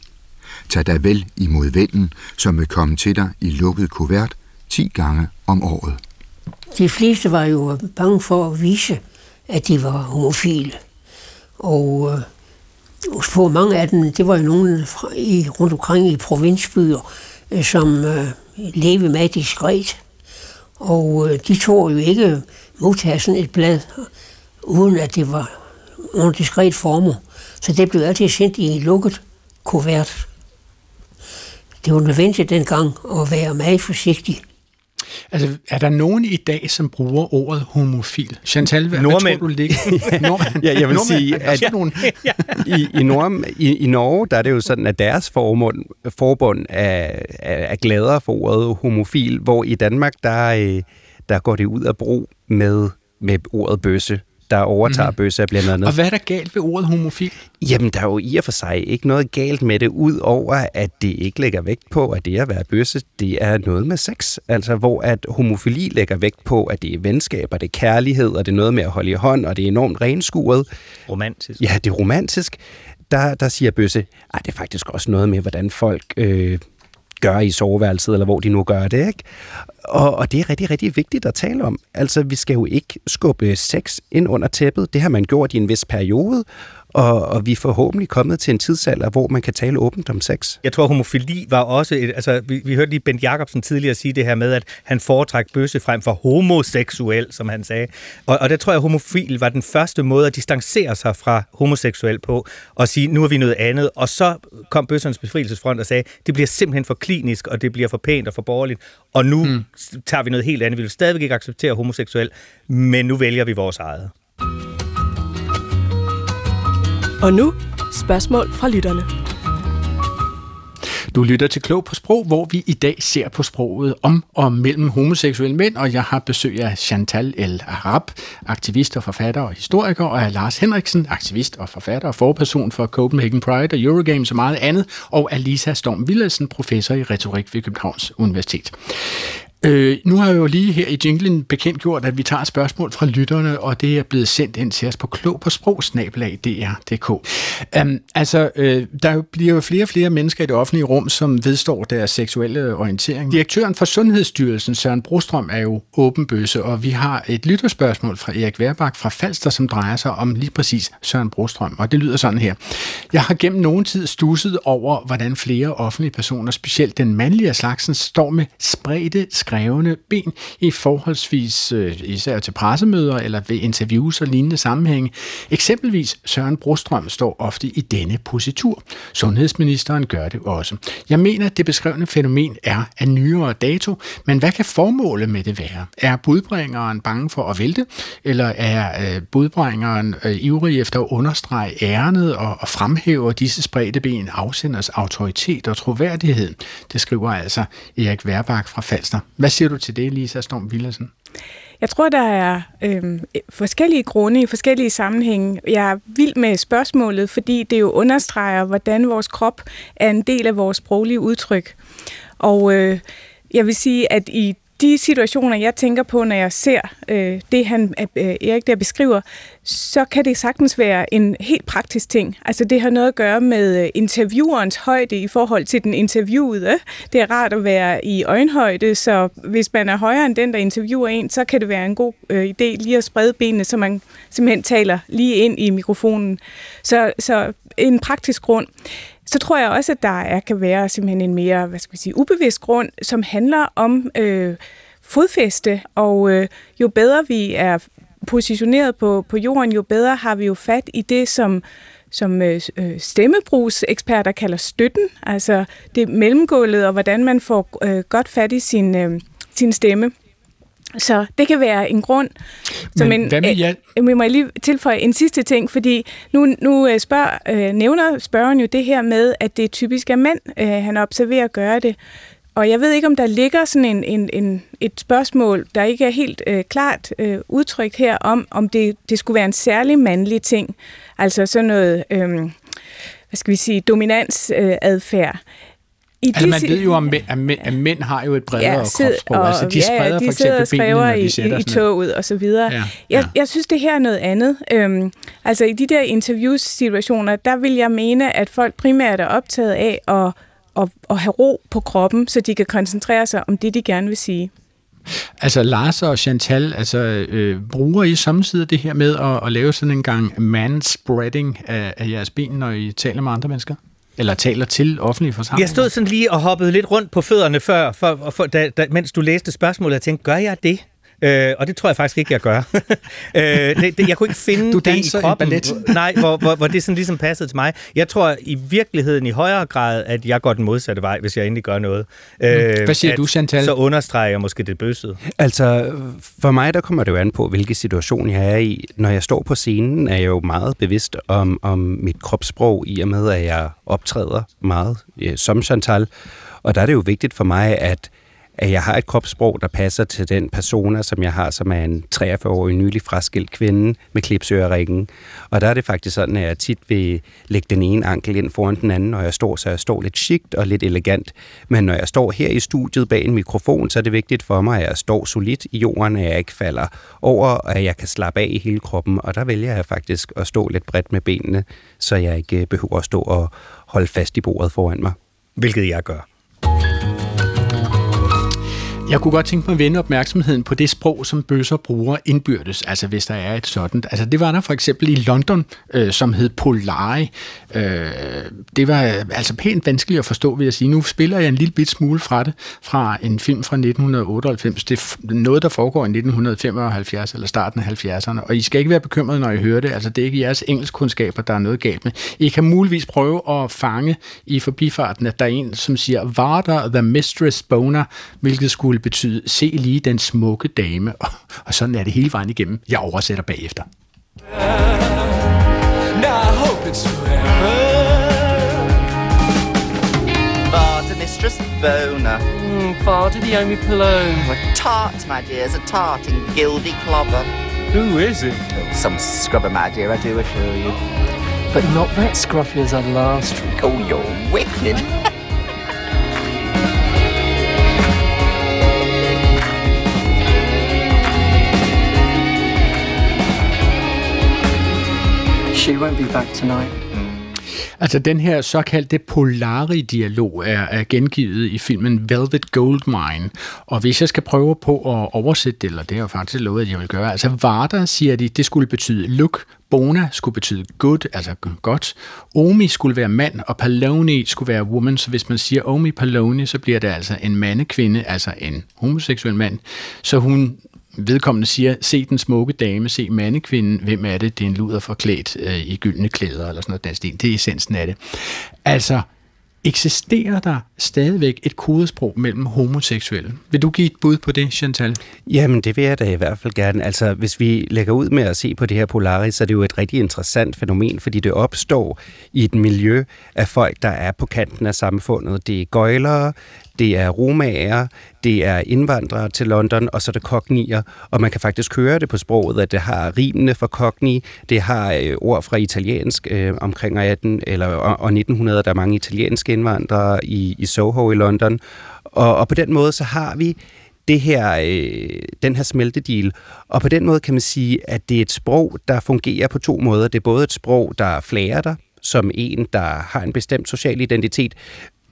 Tag dig vel imod vennen, som vil komme til dig i lukket kuvert 10 gange om året. De fleste var jo bange for at vise, at de var homofile. Og øh, for mange af dem, det var jo nogen i, rundt omkring i provinsbyer, øh, som øh, levede med diskret. Og øh, de tog jo ikke modtage sådan et blad uden at det var under diskret former. Så det blev altid sendt i en lukket kuvert. Det var nødvendigt dengang at være meget forsigtig. Altså, er der nogen i dag, som bruger ordet homofil? Chantal, hvad, hvad tror du ligger? Nordmænd. ja, jeg vil sige, at nogen... i, i, Nord, i, i Norge, der er det jo sådan, at deres forbund, forbund er, er, er gladere for ordet homofil, hvor i Danmark, der, øh, der går det ud af brug med, med ordet bøsse der overtager mm. bøsse blandt andet. Og hvad er der galt ved ordet homofil? Jamen, der er jo i og for sig ikke noget galt med det, ud over at det ikke lægger vægt på, at det at være bøsse, det er noget med sex. Altså, hvor at homofili lægger vægt på, at det er venskab, og det er kærlighed, og det er noget med at holde i hånd, og det er enormt renskuret. Romantisk. Ja, det er romantisk. Der, der siger bøsse, at det er faktisk også noget med, hvordan folk... Øh, gør i soveværelset, eller hvor de nu gør det. Ikke? Og, og det er rigtig, rigtig vigtigt at tale om. Altså, vi skal jo ikke skubbe sex ind under tæppet. Det har man gjort i en vis periode, og, og vi er forhåbentlig kommet til en tidsalder, hvor man kan tale åbent om sex. Jeg tror, homofili var også... Et, altså, vi, vi hørte lige Bent Jacobsen tidligere sige det her med, at han foretræk bøsse frem for homoseksuel, som han sagde. Og, og der tror jeg, at homofil var den første måde at distancere sig fra homoseksuel på, og sige, nu er vi noget andet. Og så kom bøssernes befrielsesfront og sagde, det bliver simpelthen for klinisk, og det bliver for pænt og for borgerligt, og nu mm. tager vi noget helt andet. Vi vil stadigvæk ikke acceptere homoseksuel, men nu vælger vi vores eget. Og nu spørgsmål fra lytterne. Du lytter til Klog på Sprog, hvor vi i dag ser på sproget om og mellem homoseksuelle mænd, og jeg har besøg af Chantal El Arab, aktivist og forfatter og historiker, og af Lars Henriksen, aktivist og forfatter og forperson for Copenhagen Pride og Eurogames og meget andet, og af Lisa Storm Villadsen, professor i retorik ved Københavns Universitet. Øh, nu har jeg jo lige her i jinglen bekendtgjort, at vi tager spørgsmål fra lytterne, og det er blevet sendt ind til os på klog på sprogsnabelag.dr.dk. Um, øhm, altså, øh, der bliver jo flere og flere mennesker i det offentlige rum, som vedstår deres seksuelle orientering. Direktøren for Sundhedsstyrelsen, Søren Brostrøm, er jo åbenbøse, og vi har et lytterspørgsmål fra Erik Værbak fra Falster, som drejer sig om lige præcis Søren Brostrøm, og det lyder sådan her. Jeg har gennem nogen tid stusset over, hvordan flere offentlige personer, specielt den mandlige af slagsen, står med spredte skrevne ben i forholdsvis øh, især til pressemøder eller ved interviews og lignende sammenhænge. Eksempelvis Søren Brostrøm står ofte i denne positur. Sundhedsministeren gør det også. Jeg mener, at det beskrevne fænomen er af nyere dato, men hvad kan formålet med det være? Er budbringeren bange for at vælte, eller er øh, budbringeren øh, ivrig efter at understrege ærnet og, og fremhæve disse spredte ben afsenders autoritet og troværdighed? Det skriver altså Erik Værbak fra Falster. Hvad siger du til det, Lisa Storm Villersen? Jeg tror, der er øh, forskellige grunde i forskellige sammenhænge. Jeg er vild med spørgsmålet, fordi det jo understreger, hvordan vores krop er en del af vores sproglige udtryk. Og øh, jeg vil sige, at i de situationer, jeg tænker på, når jeg ser øh, det, han øh, Erik der beskriver, så kan det sagtens være en helt praktisk ting. Altså det har noget at gøre med øh, interviewerens højde i forhold til den interviewede. Det er rart at være i øjenhøjde, så hvis man er højere end den, der interviewer en, så kan det være en god øh, idé lige at sprede benene, så man simpelthen taler lige ind i mikrofonen. Så, så en praktisk grund. Så tror jeg også, at der er, kan være simpelthen en mere, hvad skal vi sige, ubevidst grund, som handler om øh, fodfæste, og øh, jo bedre vi er positioneret på, på jorden, jo bedre har vi jo fat i det, som som øh, stemmebrugseksperter kalder støtten, altså det mellemgulvet, og hvordan man får øh, godt fat i sin, øh, sin stemme. Så det kan være en grund. Som Men en, hvad med? Øh, vi må lige tilføje en sidste ting, fordi nu, nu spørg, øh, nævner spørgeren jo det her med, at det typisk er mænd, øh, han observerer at gøre det. Og jeg ved ikke, om der ligger sådan en, en, en, et spørgsmål, der ikke er helt øh, klart øh, udtrykt her, om om det, det skulle være en særlig mandlig ting. Altså sådan noget, øh, hvad skal vi sige, dominansadfærd. Øh, I altså, man ved jo, at mænd, at mænd, at mænd har jo et bredere ja, sid, kropssprog. Og, altså, de spreder ja, de for eksempel benene, når de sætter i, i toget og så videre. Ja, ja. ja. Jeg, jeg synes, det her er noget andet. Øhm, altså, i de der interviewsituationer, der vil jeg mene, at folk primært er optaget af at, at, at have ro på kroppen, så de kan koncentrere sig om det, de gerne vil sige. Altså Lars og Chantal, altså øh, bruger I samtidig det her med at, at lave sådan en gang manspreading af, af jeres ben, når I taler med andre mennesker? Eller taler til offentlige forsamlinger? Jeg stod sådan lige og hoppede lidt rundt på fødderne før, for, for, da, da, mens du læste spørgsmålet, og tænkte, gør jeg det? Øh, og det tror jeg faktisk ikke, jeg gør. øh, det, det, jeg kunne ikke finde du det i kroppen, ballet. nej, hvor, hvor, hvor det sådan ligesom passede til mig. Jeg tror i virkeligheden i højere grad, at jeg går den modsatte vej, hvis jeg endelig gør noget. Øh, Hvad siger at, du, Chantal? Så understreger jeg måske det bøssede. Altså, for mig der kommer det jo an på, hvilken situation jeg er i. Når jeg står på scenen, er jeg jo meget bevidst om, om mit kropssprog, i og med, at jeg optræder meget ja, som Chantal. Og der er det jo vigtigt for mig, at at jeg har et kropssprog, der passer til den persona, som jeg har, som er en 43-årig nylig fraskilt kvinde med klipsøringen. Og der er det faktisk sådan, at jeg tit vil lægge den ene ankel ind foran den anden, når jeg står, så jeg står lidt chict og lidt elegant. Men når jeg står her i studiet bag en mikrofon, så er det vigtigt for mig, at jeg står solidt i jorden, at jeg ikke falder over, og at jeg kan slappe af i hele kroppen. Og der vælger jeg faktisk at stå lidt bredt med benene, så jeg ikke behøver at stå og holde fast i bordet foran mig. Hvilket jeg gør. Jeg kunne godt tænke mig at vende opmærksomheden på det sprog, som bøsser bruger indbyrdes, altså hvis der er et sådan. Altså det var der for eksempel i London, øh, som hed Polari. Øh, det var øh, altså pænt vanskeligt at forstå, vil jeg sige. Nu spiller jeg en lille bit smule fra det, fra en film fra 1998. Det er noget, der foregår i 1975 eller starten af 70'erne, og I skal ikke være bekymrede, når I hører det. Altså det er ikke jeres engelskkundskaber, der er noget galt med. I kan muligvis prøve at fange i forbifarten, at der er en, som siger, var der the mistress boner, hvilket skulle ville betyde, se lige den smukke dame, og, og sådan er det hele vejen igennem. Jeg oversætter bagefter. Varder, Mistress Boner. Mm, Varder the only Cologne. A tart, my dears, a tart in gildy clobber. Who is it? Oh, some scrubber, my dear, I do assure you. But not that scruffy as our last week. Oh, you're wicked. be back tonight. Altså den her såkaldte Polari-dialog er, er gengivet i filmen Velvet Goldmine, og hvis jeg skal prøve på at oversætte det, eller det har jeg faktisk lovet, at jeg vil gøre, altså Varda siger de, det skulle betyde look, Bona skulle betyde good, altså godt. Omi skulle være mand, og Paloni skulle være woman. Så hvis man siger Omi Paloni, så bliver det altså en mandekvinde, altså en homoseksuel mand. Så hun vedkommende siger, se den smukke dame, se mandekvinden, hvem er det? Det er en luder forklædt øh, i gyldne klæder, eller sådan noget. Den det er essensen af det. Altså, eksisterer der stadigvæk et kodesprog mellem homoseksuelle? Vil du give et bud på det, Chantal? Jamen, det vil jeg da i hvert fald gerne. Altså, hvis vi lægger ud med at se på det her Polaris, så er det jo et rigtig interessant fænomen, fordi det opstår i et miljø af folk, der er på kanten af samfundet. Det er gøjlere, det er romager, det er indvandrere til London, og så er det kognier. Og man kan faktisk høre det på sproget, at det har rimene for kogni, det har øh, ord fra italiensk øh, omkring 18 eller, og, og 1900, der er mange italienske indvandrere i, i Soho i London. Og, og på den måde så har vi det her, øh, den her smeltedil. Og på den måde kan man sige, at det er et sprog, der fungerer på to måder. Det er både et sprog, der flærer dig, som en, der har en bestemt social identitet,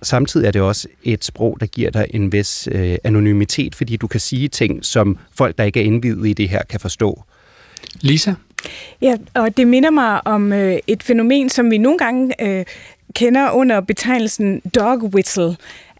samtidig er det også et sprog, der giver dig en vis øh, anonymitet, fordi du kan sige ting, som folk, der ikke er indvidet i det her, kan forstå. Lisa? Ja, og det minder mig om øh, et fænomen, som vi nogle gange øh, kender under betegnelsen dog whistle.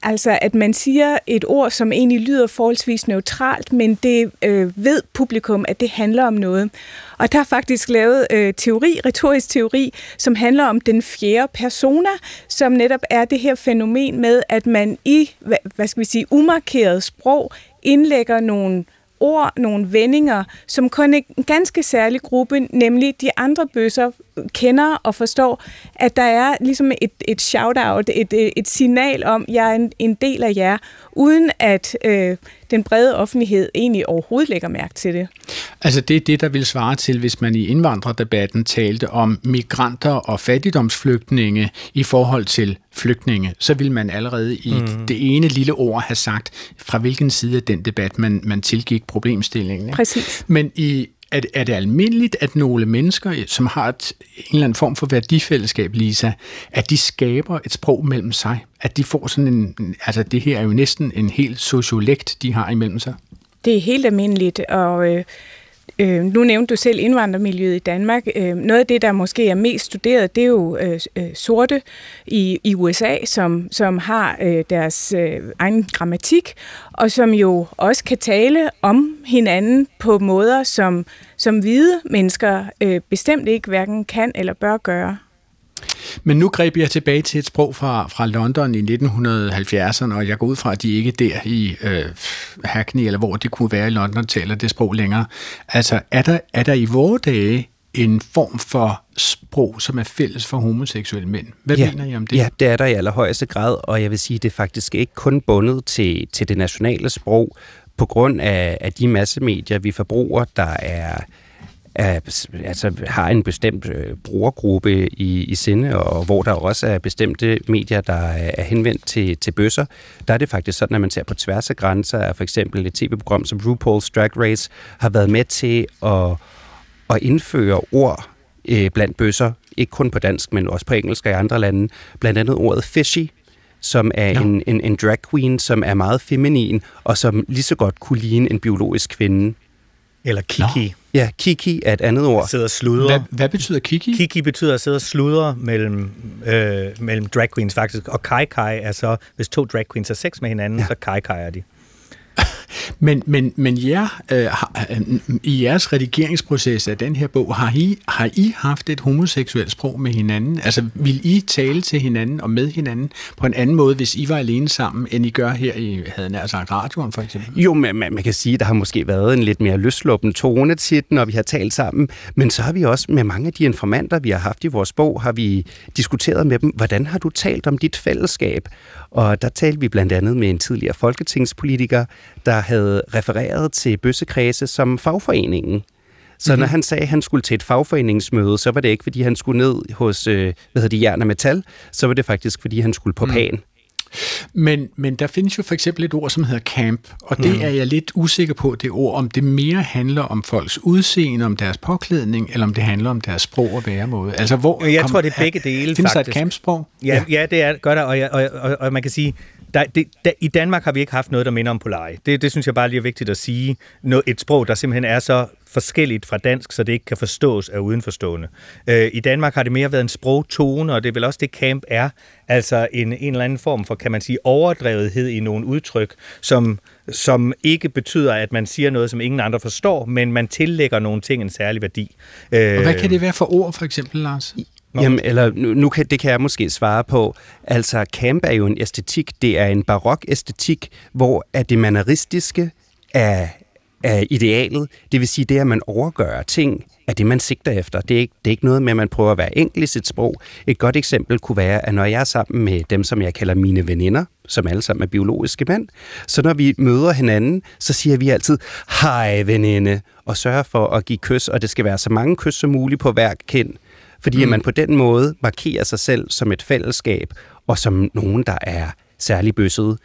Altså, at man siger et ord, som egentlig lyder forholdsvis neutralt, men det øh, ved publikum, at det handler om noget. Og der er faktisk lavet øh, teori, retorisk teori, som handler om den fjerde persona, som netop er det her fænomen med, at man i, hvad, hvad skal vi sige, umarkeret sprog indlægger nogle ord, nogle vendinger, som kun en ganske særlig gruppe, nemlig de andre bøsser, kender og forstår, at der er ligesom et, et shout-out, et, et signal om, at jeg er en, en del af jer, uden at øh, den brede offentlighed egentlig overhovedet lægger mærke til det. Altså det er det, der vil svare til, hvis man i indvandrerdebatten talte om migranter og fattigdomsflygtninge i forhold til flygtninge, så vil man allerede i mm. det ene lille ord have sagt, fra hvilken side af den debat man, man tilgik problemstillingen. Ikke? Præcis. Men i er, er det almindeligt, at nogle mennesker, øh, som har et, en eller anden form for værdifællesskab, Lisa, at de skaber et sprog mellem sig? At de får sådan en... Altså, det her er jo næsten en helt sociolekt, de har imellem sig. Det er helt almindeligt, og... Øh Øh, nu nævnte du selv indvandrermiljøet i Danmark. Øh, noget af det, der måske er mest studeret, det er jo øh, øh sorte i, i USA, som, som har øh, deres øh, egen grammatik, og som jo også kan tale om hinanden på måder, som, som hvide mennesker øh, bestemt ikke hverken kan eller bør gøre. Men nu greb jeg tilbage til et sprog fra, fra London i 1970'erne, og jeg går ud fra, at de ikke der i øh, Hackney, eller hvor det kunne være i London, taler det sprog længere. Altså, er der, er der i vore dage en form for sprog, som er fælles for homoseksuelle mænd. Hvad ja, mener I om det? Ja, det er der i allerhøjeste grad, og jeg vil sige, det er faktisk ikke kun bundet til, til det nationale sprog, på grund af, af de massemedier, vi forbruger, der er er, altså, har en bestemt øh, brugergruppe i, i sinde, og hvor der også er bestemte medier, der er henvendt til, til bøsser, der er det faktisk sådan, at man ser på tværs af grænser, at for eksempel et tv-program som RuPaul's Drag Race har været med til at, at indføre ord øh, blandt bøsser, ikke kun på dansk, men også på engelsk og i andre lande, blandt andet ordet fishy, som er ja. en, en, en drag queen, som er meget feminin, og som lige så godt kunne ligne en biologisk kvinde. Eller kiki. Nå. Ja, kiki er et andet ord. Sidder og sludrer. Hvad, hvad betyder kiki? Kiki betyder at sidde og sludre mellem, øh, mellem drag queens faktisk. Og kai kai er så, hvis to drag queens har sex med hinanden, ja. så kai kai er de. Men, men, men jer, øh, har, øh, i jeres redigeringsproces af den her bog, har I, har I haft et homoseksuelt sprog med hinanden? Altså, vil I tale til hinanden og med hinanden på en anden måde, hvis I var alene sammen, end I gør her i, havde nær sagt, radioen for eksempel? Jo, men man, man kan sige, at der har måske været en lidt mere løsluppen tone til den, når vi har talt sammen. Men så har vi også med mange af de informanter, vi har haft i vores bog, har vi diskuteret med dem, hvordan har du talt om dit fællesskab? Og der talte vi blandt andet med en tidligere folketingspolitiker, der havde refereret til bøssekredse som fagforeningen. Så mm-hmm. når han sagde, at han skulle til et fagforeningsmøde, så var det ikke, fordi han skulle ned hos, øh, hvad hedder det, Jern og Metal, så var det faktisk, fordi han skulle på mm. pan. Men, men der findes jo for eksempel et ord, som hedder camp, og det mm. er jeg lidt usikker på, det ord, om det mere handler om folks udseende, om deres påklædning, eller om det handler om deres sprog og væremåde. Altså, hvor Jeg kom, tror, det er begge dele, Findes der et faktisk. campsprog? Ja, ja. ja det er, gør der, og, jeg, og, og, og man kan sige, der, det, der, i Danmark har vi ikke haft noget, der minder om polare. Det, det synes jeg bare lige er vigtigt at sige. Nå, et sprog, der simpelthen er så forskelligt fra dansk, så det ikke kan forstås af udenforstående. Øh, I Danmark har det mere været en sprogtone, og det er vel også det, camp er. Altså en, en eller anden form for, kan man sige, overdrevethed i nogle udtryk, som, som ikke betyder, at man siger noget, som ingen andre forstår, men man tillægger nogle ting en særlig værdi. Øh, Og hvad kan det være for ord, for eksempel, Lars? Jamen, eller nu, nu kan, det kan jeg måske svare på. Altså, camp er jo en æstetik. Det er en barok æstetik, hvor at det manneristiske er, er idealet. Det vil sige, det at man overgør ting, er det, man sigter efter. Det er, ikke, det er ikke noget med, at man prøver at være enkel i sit sprog. Et godt eksempel kunne være, at når jeg er sammen med dem, som jeg kalder mine veninder, som alle sammen er biologiske mænd, så når vi møder hinanden, så siger vi altid, hej veninde, og sørger for at give kys, og det skal være så mange kys som muligt på hver kind, fordi mm. at man på den måde markerer sig selv som et fællesskab, og som nogen, der er særlig bøsset.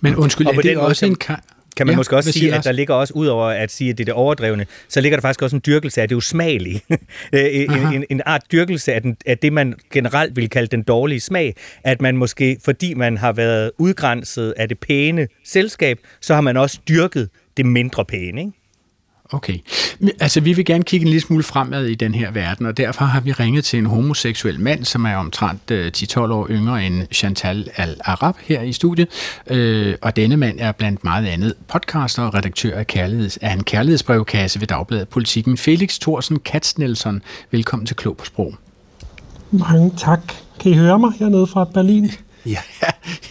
Men undskyld, Og er på det den måde også kan- en... Ka- kan man Ja, måske også sige, at der ligger også, ud over at sige, at det er det overdrevne, så ligger der faktisk også en dyrkelse af det usmagelige. en, Aha. en, en art dyrkelse af, den, af det, man generelt vil kalde den dårlige smag. At man måske, fordi man har været udgrænset af det pæne selskab, så har man også dyrket det mindre pæne. Ikke? Okay. Altså, vi vil gerne kigge en lille smule fremad i den her verden, og derfor har vi ringet til en homoseksuel mand, som er omtrent øh, 10-12 år yngre end Chantal Al-Arab her i studiet. Øh, og denne mand er blandt meget andet podcaster og redaktør af, kærligheds, af en kærlighedsbrevkasse ved Dagbladet Politikken. Felix Thorsen Katznelson, velkommen til Klog på Sprog. Mange tak. Kan I høre mig hernede fra Berlin? Ja,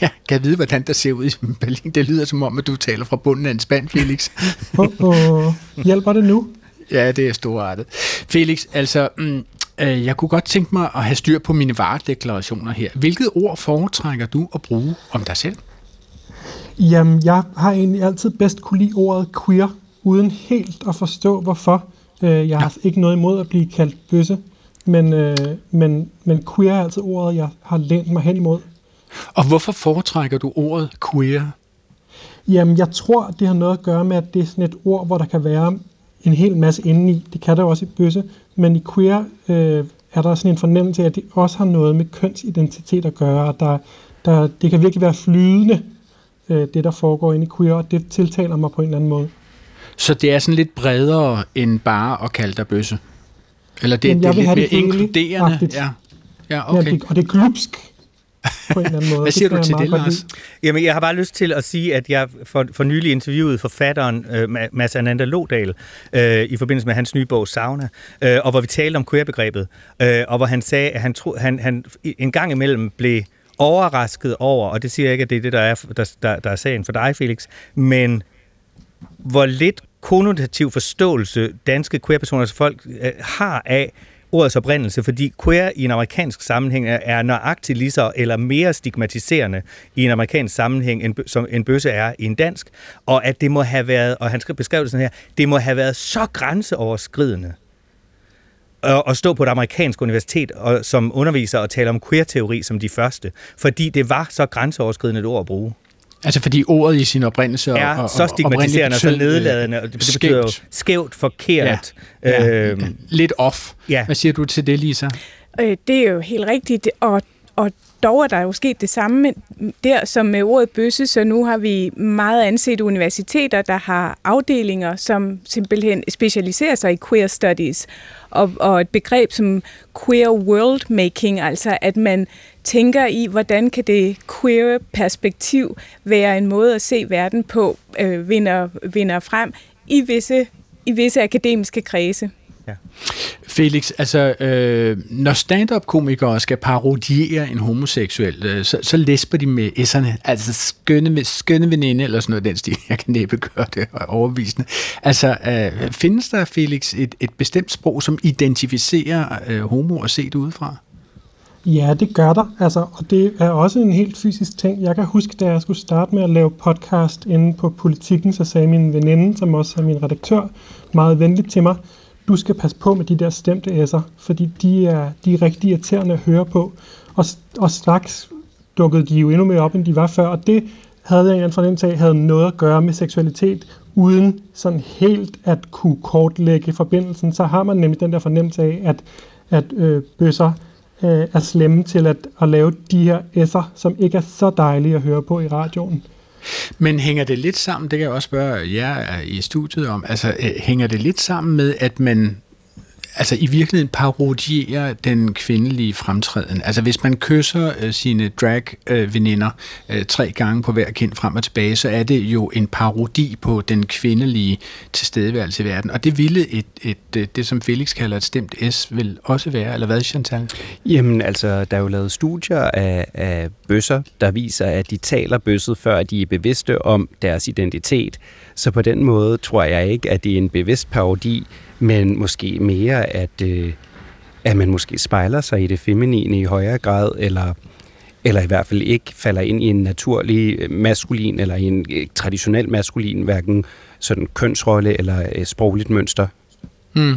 jeg kan vide, hvordan der ser ud i Berlin. Det lyder som om, at du taler fra bunden af en spand, Felix. Oh, oh. Hjælper det nu? Ja, det er storartet. Felix, altså, mm, øh, jeg kunne godt tænke mig at have styr på mine varedeklarationer her. Hvilket ord foretrækker du at bruge om dig selv? Jamen, jeg har egentlig altid bedst kunne lide ordet queer, uden helt at forstå, hvorfor. Øh, Jeg har ikke noget imod at blive kaldt bøsse, men, øh, men, men queer er altid ordet, jeg har lænt mig hen imod. Og hvorfor foretrækker du ordet queer? Jamen, jeg tror, det har noget at gøre med, at det er sådan et ord, hvor der kan være en hel masse indeni. Det kan der også i bøsse, men i queer øh, er der sådan en fornemmelse af, at det også har noget med kønsidentitet at gøre, og der, der, det kan virkelig være flydende, øh, det der foregår inde i queer, og det tiltaler mig på en eller anden måde. Så det er sådan lidt bredere end bare at kalde dig bøsse? Eller det, Jamen, det er lidt mere det inkluderende? agtigt. Ja. ja, Ja, okay. det, og det er glupsk på en eller anden måde. Hvad siger kan du jeg til det, Lars? Jamen, jeg har bare lyst til at sige, at jeg for, for nylig interviewede forfatteren øh, Ma- Mads Ananda Lodal øh, i forbindelse med hans nye bog Sauna, øh, og hvor vi talte om queerbegrebet, øh, og hvor han sagde, at han, tro, han, han en gang imellem blev overrasket over, og det siger jeg ikke, at det er det, der er, der, der, der er sagen for dig, Felix, men hvor lidt konnotativ forståelse danske queer-personers folk øh, har af ordets oprindelse, fordi queer i en amerikansk sammenhæng er, nøjagtigt lige så eller mere stigmatiserende i en amerikansk sammenhæng, end, som en bøsse er i en dansk, og at det må have været, og han skal beskrive det sådan her, det må have været så grænseoverskridende at, at stå på et amerikansk universitet og, som underviser og tale om queer-teori som de første, fordi det var så grænseoverskridende et ord at bruge. Altså fordi ordet i sin oprindelse og- er og- så og- stigmatiserende og så nedladende, og det, betyder jo skævt. skævt, forkert. Ja, ja, øhm, lidt off. Ja. Hvad siger du til det, Lisa? Øh, det er jo helt rigtigt, og, og dog er der jo sket det samme der som med ordet bøsse, så nu har vi meget anset universiteter, der har afdelinger, som simpelthen specialiserer sig i queer studies, og, og et begreb som queer world making, altså at man tænker i, hvordan kan det queer perspektiv være en måde at se verden på, øh, vinder, vinder frem i visse, i visse akademiske kredse. Ja. Felix, altså, øh, når stand-up-komikere skal parodiere en homoseksuel, øh, så, så læsper de med s'erne, altså skønne, skønne veninde, eller sådan noget i den stil. Jeg kan næppe gøre det overbevisende. Altså, øh, findes der, Felix, et, et bestemt sprog, som identificerer øh, homoer set udefra? Ja, det gør der. Altså, og det er også en helt fysisk ting. Jeg kan huske, da jeg skulle starte med at lave podcast inde på Politikken, så sagde min veninde, som også er min redaktør, meget venligt til mig, du skal passe på med de der stemte s'er, fordi de er, de er rigtig irriterende at høre på. Og, og straks dukkede de jo endnu mere op, end de var før, og det havde jeg en eller anden fornemmelse af, havde noget at gøre med seksualitet, uden sådan helt at kunne kortlægge forbindelsen, så har man nemlig den der fornemmelse af, at, at øh, bøsser øh, er slemme til at, at lave de her s'er, som ikke er så dejlige at høre på i radioen. Men hænger det lidt sammen, det kan jeg også spørge jer i studiet om, altså øh, hænger det lidt sammen med, at man altså i virkeligheden parodierer den kvindelige fremtræden. Altså hvis man kysser øh, sine drag-veninder øh, øh, tre gange på hver kind frem og tilbage, så er det jo en parodi på den kvindelige tilstedeværelse i verden. Og det ville et, et, et, det, som Felix kalder et stemt S, vil også være, eller hvad, Chantal? Jamen altså, der er jo lavet studier af, af bøsser, der viser, at de taler bøsset, før de er bevidste om deres identitet. Så på den måde tror jeg ikke, at det er en bevidst parodi, men måske mere, at, øh, at man måske spejler sig i det feminine i højere grad, eller, eller i hvert fald ikke falder ind i en naturlig øh, maskulin, eller i en øh, traditionel maskulin, hverken sådan kønsrolle eller øh, sprogligt mønster. Mm.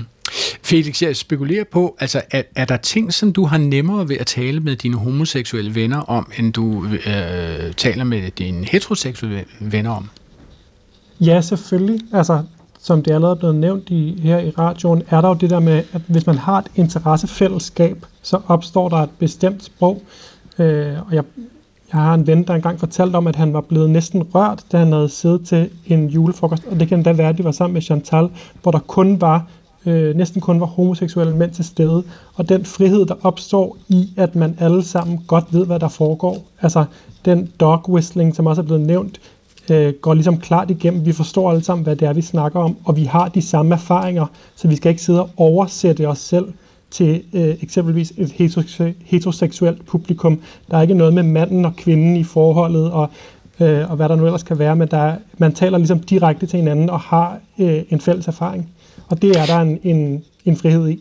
Felix, jeg spekulerer på, altså er, er der ting, som du har nemmere ved at tale med dine homoseksuelle venner om, end du øh, taler med dine heteroseksuelle venner om? Ja, selvfølgelig. Altså, som det allerede er blevet nævnt i, her i radioen, er der jo det der med, at hvis man har et interessefællesskab, så opstår der et bestemt sprog. Øh, og jeg, jeg har en ven, der engang fortalte om, at han var blevet næsten rørt, da han havde siddet til en julefrokost. Og det kan da være, at de var sammen med Chantal, hvor der kun var øh, næsten kun var homoseksuelle mænd til stede. Og den frihed, der opstår i, at man alle sammen godt ved, hvad der foregår. Altså den dog whistling, som også er blevet nævnt, øh, går ligesom klart igennem. Vi forstår alle sammen, hvad det er, vi snakker om, og vi har de samme erfaringer, så vi skal ikke sidde og oversætte os selv til øh, eksempelvis et heteroseksuelt publikum. Der er ikke noget med manden og kvinden i forholdet, og, øh, og hvad der nu ellers kan være, men der er, man taler ligesom direkte til hinanden og har øh, en fælles erfaring. Og det er der en, en, en frihed i.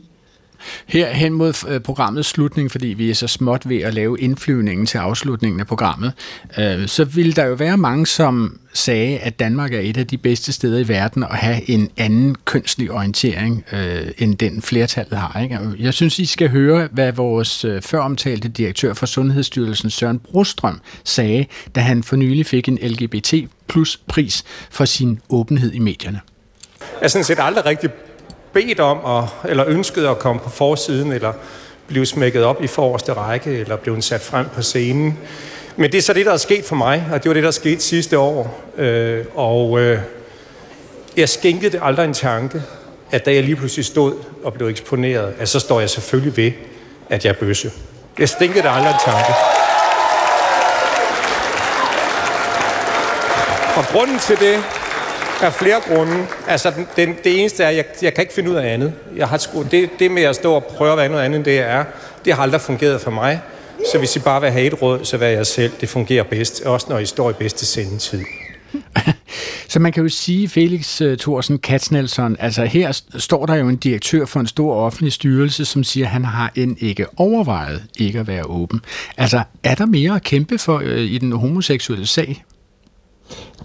Her hen mod øh, programmets slutning, fordi vi er så småt ved at lave indflyvningen til afslutningen af programmet, øh, så vil der jo være mange, som sagde, at Danmark er et af de bedste steder i verden at have en anden kønslig orientering, øh, end den flertallet har. Ikke? Jeg synes, I skal høre, hvad vores øh, føromtalte direktør for Sundhedsstyrelsen, Søren Brostrøm, sagde, da han for nylig fik en LGBT plus pris for sin åbenhed i medierne. Jeg er sådan set aldrig rigtig bedt om, at, eller ønsket at komme på forsiden, eller blive smækket op i forreste række, eller blive sat frem på scenen. Men det er så det, der er sket for mig, og det var det, der skete sidste år. Øh, og øh, jeg skænkede det aldrig en tanke, at da jeg lige pludselig stod og blev eksponeret, at så står jeg selvfølgelig ved, at jeg er bøsse. Jeg stænkede det aldrig en tanke. Og grunden til det, af flere grunde. Altså, den, det eneste er, at jeg, jeg kan ikke finde ud af andet. Jeg har sku, det, det med at stå og prøve at være noget andet, end det er, det har aldrig fungeret for mig. Så hvis I bare vil have et råd, så vær jeg selv. Det fungerer bedst, også når I står i bedste sendetid. Så man kan jo sige, Felix uh, Thorsen Katznelson, altså her står der jo en direktør for en stor offentlig styrelse, som siger, at han har end ikke overvejet ikke at være åben. Altså, er der mere at kæmpe for uh, i den homoseksuelle sag?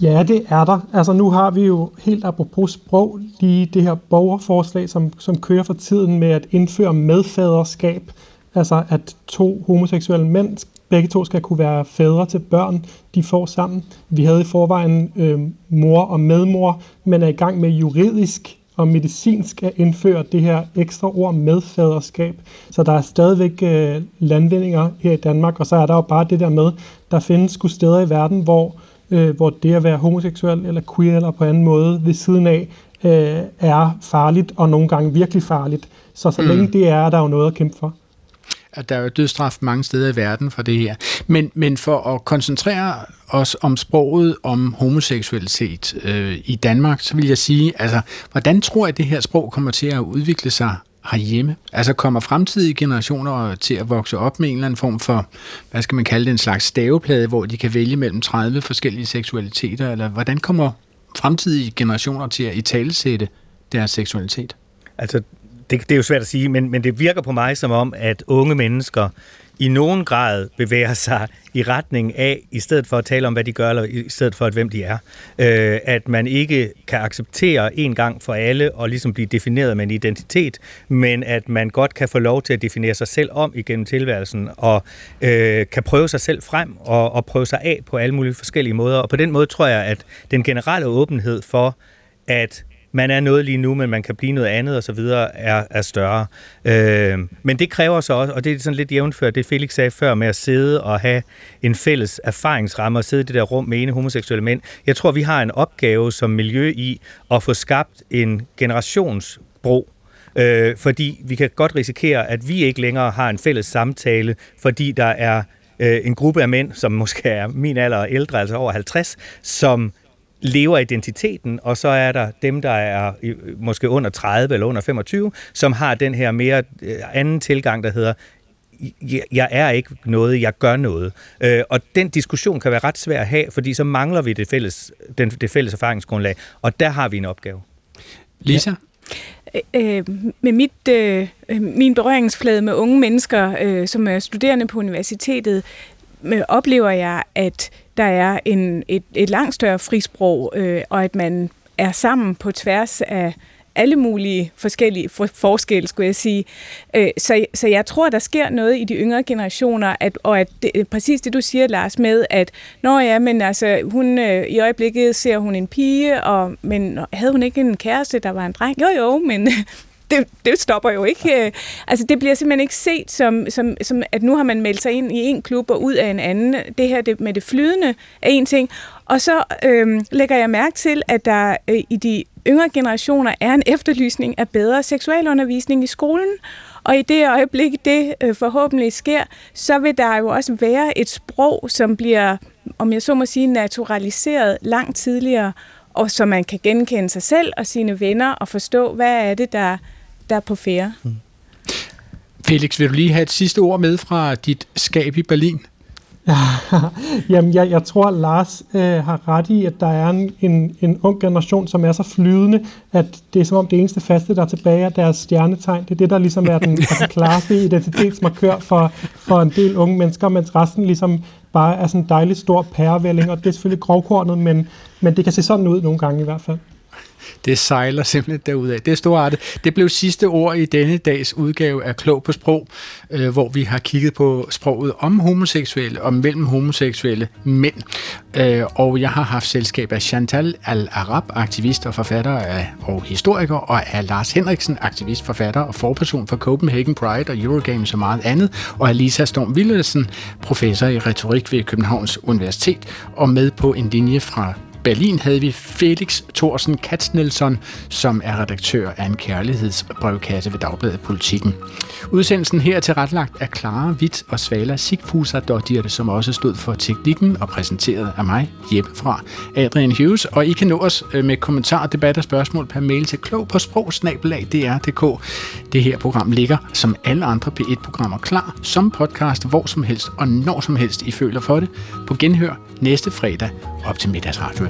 Ja, det er der. Altså nu har vi jo helt apropos sprog lige det her borgerforslag, som, som kører for tiden med at indføre medfaderskab. Altså at to homoseksuelle mænd, begge to skal kunne være fædre til børn, de får sammen. Vi havde i forvejen øh, mor og medmor, men er i gang med juridisk og medicinsk at indføre det her ekstra ord medfaderskab. Så der er stadigvæk øh, landvindinger her i Danmark, og så er der jo bare det der med, der findes sgu steder i verden, hvor øh, hvor det at være homoseksuel eller queer eller på anden måde ved siden af øh, er farligt og nogle gange virkelig farligt. Så så mm. længe det er, er der jo noget at kæmpe for. At der er jo dødstraf mange steder i verden for det her. Men, men for at koncentrere os om sproget om homoseksualitet øh, i Danmark, så vil jeg sige, altså, hvordan tror jeg, at det her sprog kommer til at udvikle sig herhjemme? Altså kommer fremtidige generationer til at vokse op med en eller anden form for, hvad skal man kalde det, en slags staveplade, hvor de kan vælge mellem 30 forskellige seksualiteter, eller hvordan kommer fremtidige generationer til at italesætte deres seksualitet? Altså, det, det er jo svært at sige, men, men det virker på mig som om, at unge mennesker i nogen grad bevæger sig i retning af, i stedet for at tale om, hvad de gør, eller i stedet for, at hvem de er, øh, at man ikke kan acceptere en gang for alle og ligesom blive defineret med en identitet, men at man godt kan få lov til at definere sig selv om igennem tilværelsen, og øh, kan prøve sig selv frem og, og prøve sig af på alle mulige forskellige måder. Og på den måde tror jeg, at den generelle åbenhed for, at man er noget lige nu, men man kan blive noget andet og så videre, er, er større. Øh, men det kræver så også, og det er sådan lidt jævnført, det Felix sagde før, med at sidde og have en fælles erfaringsramme og sidde i det der rum med ene homoseksuelle mænd. Jeg tror, vi har en opgave som miljø i at få skabt en generationsbro, øh, fordi vi kan godt risikere, at vi ikke længere har en fælles samtale, fordi der er øh, en gruppe af mænd, som måske er min alder og ældre, altså over 50, som lever identiteten, og så er der dem, der er måske under 30 eller under 25, som har den her mere øh, anden tilgang, der hedder, jeg er ikke noget, jeg gør noget. Øh, og den diskussion kan være ret svær at have, fordi så mangler vi det fælles, den, det fælles erfaringsgrundlag, og der har vi en opgave. Lisa? Øh, øh med mit, øh, min berøringsflade med unge mennesker, øh, som er studerende på universitetet, øh, oplever jeg, at der er en, et, et langt større frisprog, øh, og at man er sammen på tværs af alle mulige forskellige for, forskelle, skulle jeg sige. Øh, så, så jeg tror, der sker noget i de yngre generationer, at, og at det, præcis det, du siger, Lars, med, at når ja, men altså, hun, øh, i øjeblikket ser hun en pige, og, men havde hun ikke en kæreste, der var en dreng? Jo, jo, men det, det stopper jo ikke. Øh, altså, det bliver simpelthen ikke set som, som, som, at nu har man meldt sig ind i en klub og ud af en anden. Det her det, med det flydende er en ting. Og så øhm, lægger jeg mærke til, at der øh, i de yngre generationer er en efterlysning af bedre seksualundervisning i skolen. Og i det øjeblik, det øh, forhåbentlig sker, så vil der jo også være et sprog, som bliver, om jeg så må sige, naturaliseret langt tidligere, og så man kan genkende sig selv og sine venner og forstå, hvad er det, der der er på færre. Mm. Felix, vil du lige have et sidste ord med fra dit skab i Berlin? Jamen, jeg, jeg tror, Lars øh, har ret i, at der er en, en, en ung generation, som er så flydende, at det er som om det eneste faste, der er tilbage, er deres stjernetegn. Det er det, der ligesom er den, er den klare identitetsmarkør for, for en del unge mennesker, mens resten ligesom bare er sådan en dejlig stor pærevælling, og det er selvfølgelig grovkornet, men, men det kan se sådan ud nogle gange i hvert fald. Det sejler simpelthen derudad. Det er storartet. Det blev sidste ord i denne dags udgave af Klog på Sprog, øh, hvor vi har kigget på sproget om homoseksuelle og mellem homoseksuelle mænd. Øh, og jeg har haft selskab af Chantal Al-Arab, aktivist og forfatter af, og historiker, og af Lars Henriksen, aktivist, forfatter og forperson for Copenhagen Pride og Eurogames og meget andet, og af Lisa Storm Villersen, professor i retorik ved Københavns Universitet, og med på en linje fra Berlin havde vi Felix Thorsen Katznelson, som er redaktør af en kærlighedsbrevkasse ved Dagbladet Politikken. Udsendelsen her er tilrettelagt af Clara Witt og Svala Sigfusa som også stod for teknikken og præsenteret af mig, Jeppe fra Adrian Hughes. Og I kan nå os øh, med kommentarer, debat og spørgsmål per mail til klog på sprogsnabelag.dr.dk. Det her program ligger som alle andre P1-programmer klar som podcast hvor som helst og når som helst I føler for det på genhør næste fredag op til middagsradio